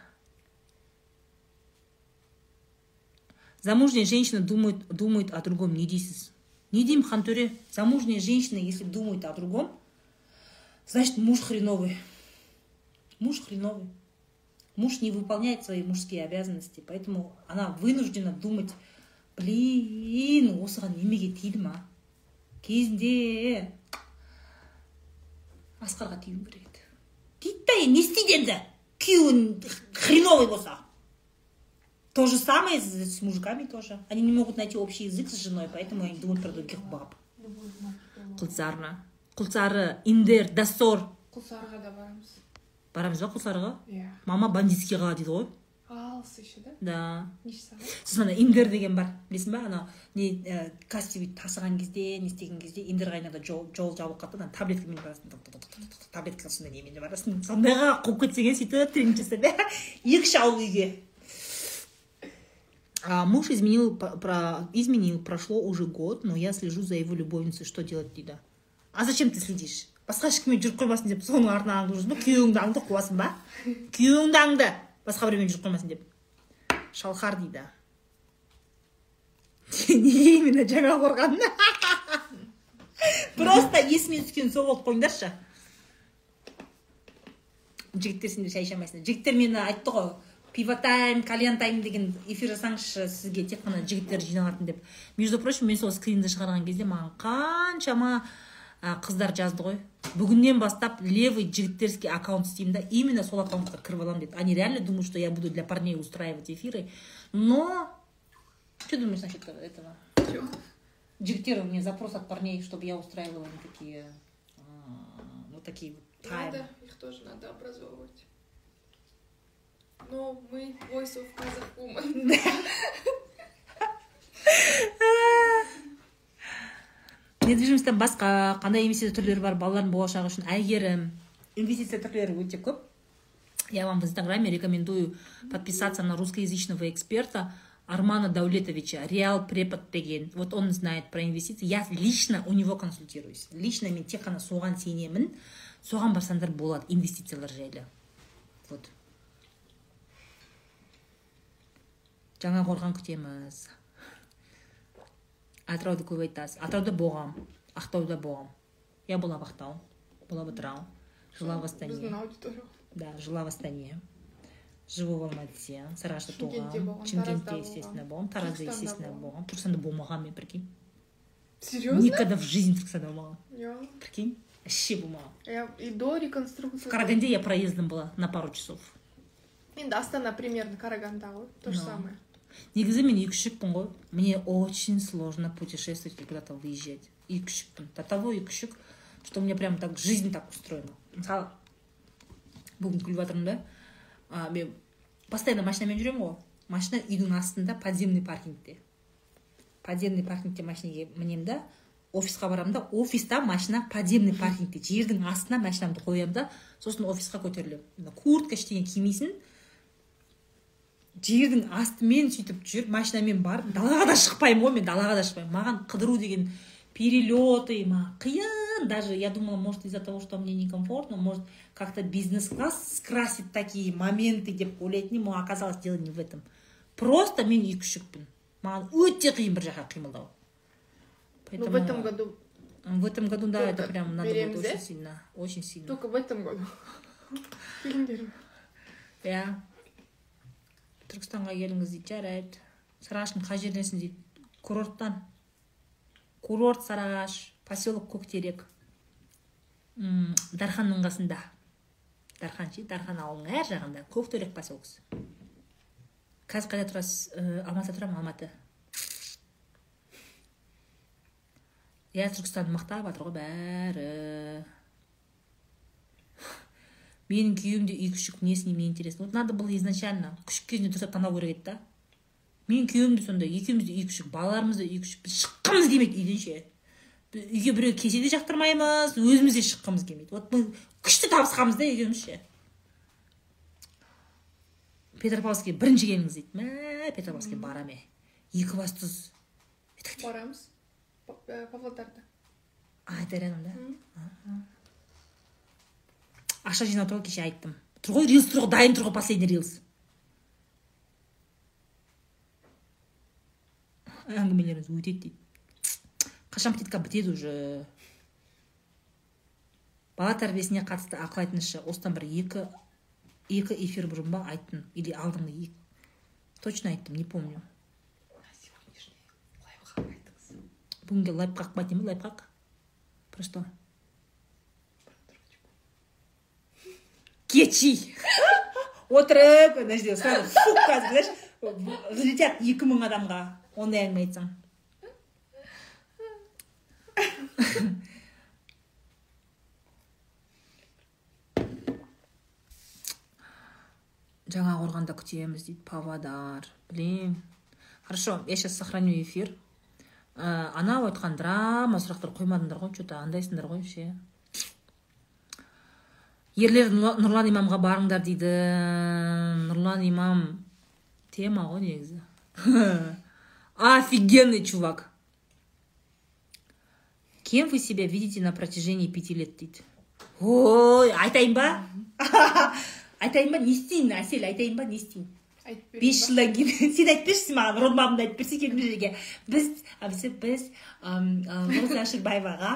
замужняя женщина думает, думает о другом не дейсіз не деймін хантөре замужняя женщина если думает о другом значит муж хреновый муж хреновый муж не выполняет свои мужские обязанности поэтому она вынуждена думать блин осыған немеге тиді ма кезінде асқарға тиюім керек еді тиді да енді не істейді енді күйеуін хреновый болса то же самое с, с мужиками тоже. Они не могут найти общий язык с женой поэтому они думают про других баб. Құлсары құлсары индер дасор құлсарыға да барамыз барамыз ба құлсарыға иә мама бандитскийға дейді ғой. Алыс еще да? Да. Неше сағат сосын ана индер деген бар. Білесің ба анау не ә, тасыған кезде не істеген кезде индер қайнағанда жол жол жабылып қалды да ана таблеткамен барасың. Таблетка сондай немен барасың. Сондайға қуып кетсең сөйтіп тренинг жасап екі үш ауыл үйге. А, муж изменил, про, изменил, прошло уже год, но я слежу за его любовницей, что делать дейді а зачем ты следишь? Басқа ешкіммен жүріп қоймасын деп. Соның артынан аңдып жүрсің ба күйеуіңді қуасың ба? Күйеуіңді аңды басқа біреумен жүріп қоймасын деп. Шалқар дейді неге именно жаңа қорған просто есіме түскен сол болып қойыңдаршы. Жігіттер сендер шай ішемайсыңдар жігіттер мені айтты ғой. Пиво тайм кальян тайм деген эфир жасаңызшы сізге тек қана жігіттер жиналатын деп. Между прочим мен сол скринді шығарған кезде маған қаншама қыздар жазды ғой. Бүгіннен бастап левый жігіттерский аккаунт істеймін да именно сол аккаунтқа кіріп аламын деді. Они реально думают что я буду для парней устраивать эфиры. Но что думаешь насчет этого? Жігіттер мне запрос от парней чтобы я устраивала им такие вот такие вот таймы. надо их тоже надо образовывать. Но мы voice of Kazakh woman недвижимостьтен басқа қандай инвестиция түрлері бар балалардың болашағы үшін әйгерім инвестиция түрлері өте көп я вам в инстаграме рекомендую подписаться на русскоязычного эксперта Армана Даулетовича, Реал Препод деген. Вот он знает про инвестиции. Я лично у него консультируюсь. Лично мен тек қана соған сенемін. Соған барсаңдар болады инвестициялар жайлы. Вот. Жаңа қорған күтеміз. атырауды көп айтасыз атырауда болғам ақтауда болғам я была в ақтау была в атырау жила в астане біздің аудитория да жила в астане живу в алматыде сарыағашта Шымкентте туғам болған, шымкентте Таразда естественно болған, болғам таразда Түркістанда естественно болған. болғам түркістанда болмағанмын мен прикинь серьезно никогда в жизни түркістанда болмағанмын Я- прикинь вообще болмаған я и до реконструкции в караганде я проездом была на пару часов енді астана примерно караганда ғой то же Ну. самое Негізі мен екі күшікпін ғой мне очень сложно путешествовать и куда-то выезжать. Екі күшікпін до того екі күшік что у меня прям так жизнь так устроена. Мысалы бүгін күліп жатырмын да мен постоянно машинамен жүремін ғой машина үйдің астында подземный паркингте подземный паркингте машинаға мінемін да? Офисқа барамын да? Офиста машина подземный паркингте жердің астына машинамды қоямын да? Сосын офисқа көтерілемін куртка ештеңе кимейсің. Жердің астымен сөйтіп жүріп машинамен барып далаға да шықпаймын ғой мен далаға да шықпаймын. Маған қыдыру деген перелеты маған қиын. Даже я думала может из за того что мне некомфортно может как то бизнес класс скрасит такие моменты деп ойлайтын едім но оказалось дело не в этом. Просто мен екі күшікпін. Маған өте қиын бір жаққа қимылдау. Ну в этом году в этом году да это прям надо будет очень сильно очень сильно. Только в этом году. Фильмдер иә түркістанға келіңіз дейді жарайды. Сарыағаштың қай жерденсің дейді? Курорттан. Курорт сарыағаш поселок көктерек. Дарханның қасында. Дархан ше? Дархан ауылының ар жағында көктерек поселкісі қазір қайда тұрасыз? Ә, алматыда тұрамын алматы. Иә түркістанды мақтап жатыр ғой бәрі. Менің күйеуім де үй күшік не с ним не интересно. Вот надо было изначально күшік кезінде дұрыстап таңдау керек еді да. Менің күйеуім де сондай екеуміз де үй күшік балаларымыз да үй күшік. Біз шыққымыз келмейді үйден ше. Үйге біреу келсе де жақтырмаймыз өзіміз де шыққымыз келмейді. Вот мы күшті табысқанбыз да екеуміз ше. Петропавловскке бірінші келіңіз дейді. Мә петропавловскке барам е. Екібастұз барамыз. Э, павлодарда. А это рядом да. Ақша жинап тұр ғой кеше айттым. Тұр ғой рилс тұр ғой дайын тұр ғой последний рилс. Әңгімелеріңіз өтеді дейді. Қашан птитка бітеді уже? Бала тәрбиесіне қатысты ақыл айтыңызшы. Осыдан бір екі екі эфир бұрын ба айттым или алдыңғы екі? Точно айттым не помню. Бүгінгі лайфхак ба деймін лайфхак? Про кечи. Отырып мына жерде сразу фу қазір взлетят екі мың адамға. Ондай әңгіме айтсаң жаңа қорғанда күтеміз дейді павлодар. Блин. Хорошо я сейчас сохраню эфир. Э, анау айтқан драма сұрақтар қоймадыңдар ғой че то андайсыңдар ғой ерлер Нұр- нұрлан имамға барыңдар дейді. Нұрлан имам. Тема ғой негізі. Офигенный чувак. Кем вы себя видите на протяжении пяти лет дейді? Ой айтайын ба? Айтайын ба? Не істейін әсел айтайын ба? Не істейін айтып бес жылдан кейін. Сен айтып берші маған родмамды айтып берсе келген жерге біз біз біз роза әшірбаеваға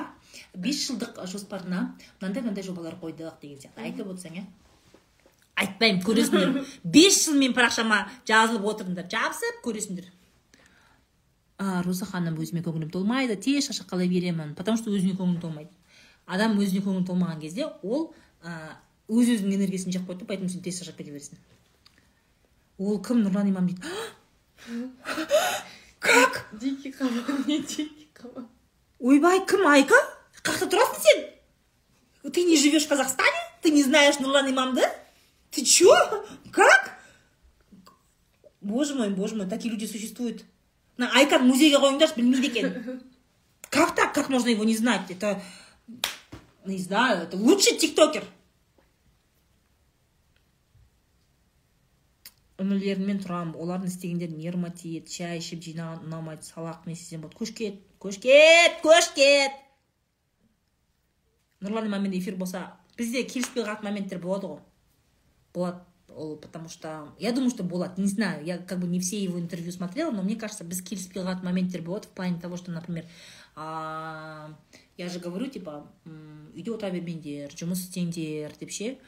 бес жылдық жоспарына мынандай мынандай жобалар қойдық деген сияқты. Айтып отырсаң иә айтпаймын көресіңдер. Бес жыл менің парақшама жазылып отырыңдар. Жабысып көресіңдер. А, роза ханым өзіме көңілім толмайды тез шаршап беремін потому что өзіне көңілі толмайды. Адам өзіне көңілі толмаған кезде ол өз өзінің энергиясын жеп қойды поэтому сен тез шаршап кете бересің. Ол кім? Нұрлан имам дейді. Как? Дикий қабан не дикий қабан ойбай кім? Айка? Қаяқта тұрасың сен ты не живешь в казахстане? Ты не знаешь нұрлан имамды ты чё? Как? Боже мой боже мой такие люди существуют. Мына айканы музейге қойыңдаршы білмейді екен как так? Как можно его не знать? Это не знаю это лучший тиктокер. Інілеріммен тұрамын олардың істегендері нервыма тиеді шай ішіп жинаған ұнамайды салақ не істесем болады көш кет көш кет көш кет нұрлан имаммен эфир болса бізде келіспей қалатын моменттер болады ғой. Болады ол потому что я думаю что болады. Не знаю я как бы не все его интервью смотрела но мне кажется біз келіспей қалатын моменттер болады в плане того что например я же говорю типа үйде отыра бермеңдер жұмыс істеңдер деп ше.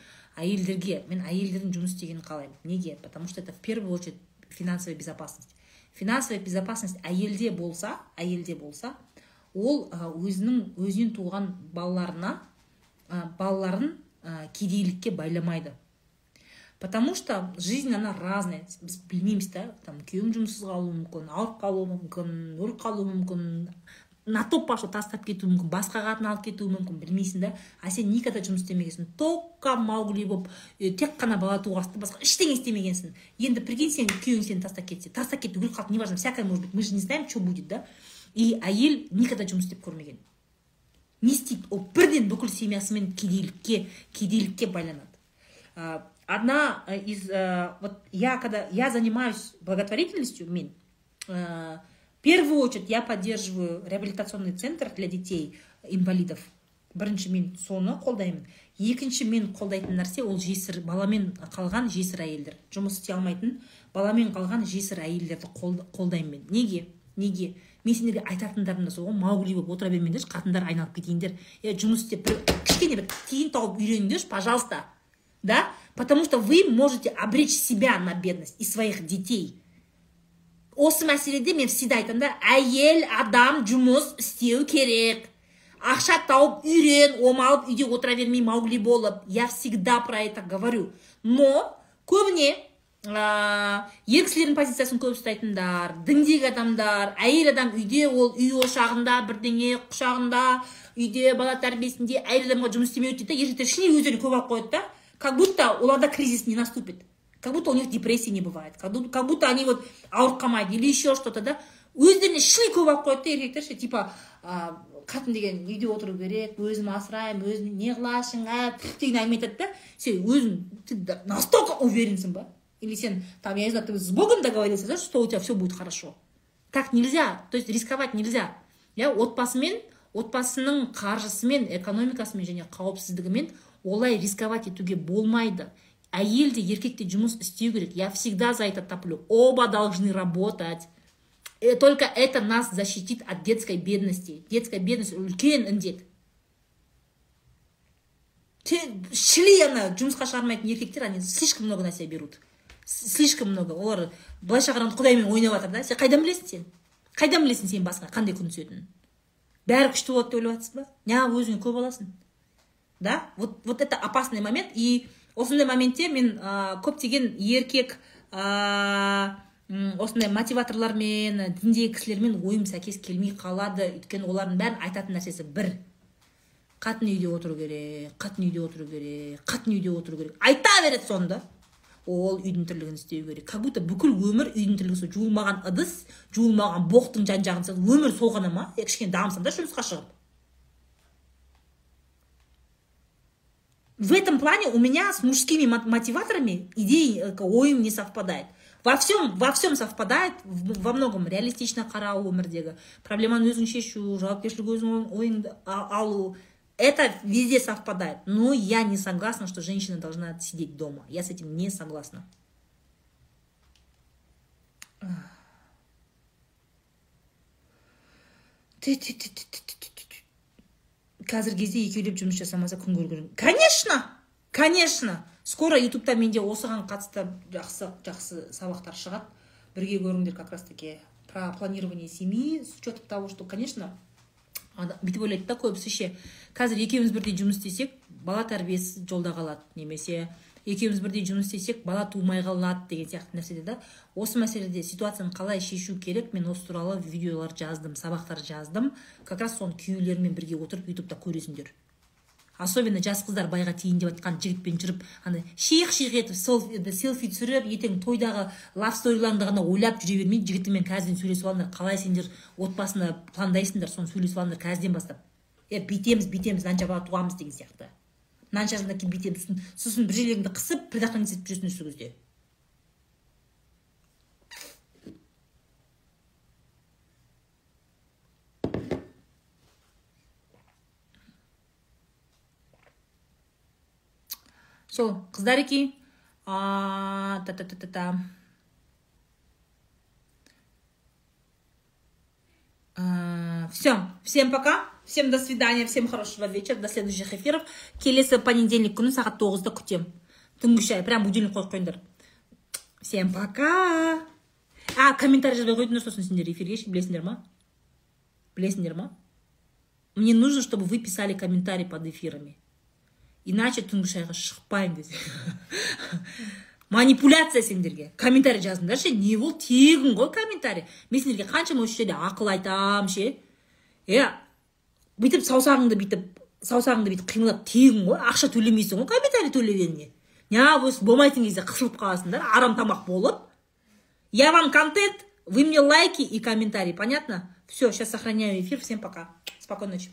Әйелдерге мен әйелдердің жұмыс істегенін қалаймын. Неге? Потому что это в первую очередь финансовая безопасность. Финансовая безопасность әйелде болса әйелде болса ол өзінің өзінен туған балаларына балаларын кедейлікке байламайды. Потому что жизнь она разная. Біз білмейміз да там күйеуің жұмыссыз қалуы мүмкін ауырып қалуы мүмкін өліп қалуы мүмкін на то пошло тастап кетуі мүмкін басқа қатын алып кетуі мүмкін білмейсің да. А сен никогда жұмыс істемегенсің только маугли болып тек қана бала туғасың басқа ештеңе істемегенсің. Енді прикинь сен күйеуің сені тастап кетсе тастап кетті өліп қалды неважно всякое может быть мы же не знаем что будет да. И әйел никогда жұмыс істеп көрмеген. Не істейді. Ол бірден бүкіл семьясымен кедейлікке кедейлікке байланады. Одна э, из э, вот я когда я занимаюсь благотворительностью мен э, в первую очередь я поддерживаю реабилитационный центр для детей инвалидов. Бірінші мен соны қолдаймын. Екінші мен қолдайтын нәрсе ол жесір баламен қалған жесір әйелдер. Жұмыс істей алмайтын баламен қалған жесір әйелдерді қол- қолдаймын мен. Неге? Неге? Мен сендерге айтатындарым да сол ғой маугли болып отыра бермеңдерші қатындар айналып кетейіндер. Е жұмыс істеп бір кішкене бір тиын тауып үйреніңдерші пожалуйста. Да? Потому что вы можете обречь себя на бедность и своих детей. Осы мәселеде мен всегда айтамын да әйел адам жұмыс істеу керек. Ақша тауып үйрен омалып үйде отыра бермей маугли болып. Я всегда про это говорю. Но көбіне ә, ер кісілердің позициясын көп ұстайтындар діндегі адамдар әйел адам үйде ол үй ошағында бірдеңе құшағында үйде бала тәрбиесінде әйел адамға жұмыс істемеуі дейді да еркектер ішіне өздерін көп алып қояды да. Как будто оларда кризис не наступит. Как будто у них депрессии не бывает. Как будто, они вот ауырып қалмайды или еще что то да. Өздеріне шли көп алып қояды да еркектер ше типа ә, қатын деген үйде отыру керек өзім асыраймын өзім не қыласың ә деген әңгіме айтады да. Сен өзің ты настолько уверенсің ба? Или сен там я не знаю ты с богом договорился да что у тебя все будет хорошо? Так нельзя. То есть рисковать нельзя. Иә отбасымен отбасының қаржысымен экономикасымен және қауіпсіздігімен олай рисковать етуге болмайды. Әйел де еркек те жұмыс істеу керек. Я всегда за это топлю. Оба должны работать. Э, только это нас защитит от детской бедности. Детская бедность үлкен індет. Шли ана жұмысқа шығармайтын еркектер они слишком много на себя берут. Слишком много. Олар былайша қарағанда құдаймен ойнап жатыр да. Сен қайдан білесің сен? Қайдан білесің сенің басыңа қандай күн түсетінін? Бәрі күшті болады деп ойлап жатрсың ба? Неғып өзіңе көп аласың. Да? Вот вот это опасный момент. И осындай моментте мен ә, көптеген еркек ә, осындай мотиваторлармен діндегі кісілермен ойым сәйкес келмей қалады. Өйткені олардың бәрін айтатын нәрсесі бір. Қатын үйде отыру керек қатын үйде отыру керек қатын үйде отыру керек. Айта береді соны да ол үйдің тірлігін істеу керек. Как будто бүкіл өмір үйдің тірлігі сол жуылмаған ыдыс жуылмаған боқтың жан жағын өмір сол ғана ма? Е кішкене дамыса да жұмысқа шығып. В этом плане у меня с мужскими мотиваторами идеи э, ойым не совпадает. Во всем во всем совпадает во многом. Реалистично қарау өмірдегі проблеманы өзің шешу жауапкершілік өзің ойыңды алу. Это везде совпадает. Но я не согласна что женщина должна сидеть дома. Я с этим не согласна. Қазіргі кезде екеулеп жұмыс жасамаса күн көрген конечно! Конечно! Скоро ютубта менде осыған қатысты жақсы жақсы сабақтар шығады. Бірге көріңдер как раз таки про планирование семьи с учетом того что конечно бүйтіп ойлайды да көбісі ше қазір екеуміз бірдей жұмыс істесек бала тәрбиесі жолда қалады немесе екеуміз бірдей жұмыс істесек бала тумай қалады деген сияқты нәрседе да. Осы мәселеде ситуацияны қалай шешу керек мен осы туралы видеолар жаздым сабақтар жаздым. Как раз соны күйеулерімен бірге отырып ютубта көресіңдер. Особенно жас қыздар байға тиейін деп жатқан жігітпен жүріп андай шиық шиық етіп селфи түсіріп ертең тойдағы лав сториларыңды ғана ойлап жүре бермей жігітіңмен қазірден сөйлесіп алыңдар қалай сендер отбасыны пландайсыңдар соны сөйлесіп алыңдар қазірден бастап. Е бүйтеміз бүйтеміз мынанша бала туамыз деген сияқты. Мынанша жасына кейін бүйтеміз сосын бір жерлеріңді қысып предохранить етіп жүресіңдер сол кезде. сол қыздареки та та та та та все всем пока всем до свидания всем хорошего вечера до следующих эфиров келесі понедельник күні сағат тоғызда күтемін түнгі шай прям будильник қойып қойыңдар всем пока а комментарий жазбай қойдыңдар сосын сендер эфирге ше білесіңдер ма білесіңдер ма мне нужно чтобы вы писали комментарий под эфирами Иначе түнгі шайға шықпаймын десе. Манипуляция сендерге. Комментарий жазыңдар ше не ол тегін ғой комментарий. Мен сендерге қаншама осы жерде ақыл айтам ше. Е бүйтіп саусағыңды бүйтіп саусағыңды бүйтіп қимылдап тегін ғой. Ақша төлемейсің ғой комментарий төлегеніңе неғып болмайтын кезде қысылып қаласыңдар арам тамақ болып. Я вам контент вы мне лайки и комментарии понятно? Все сейчас сохраняю эфир. Всем пока. Спокойной ночи.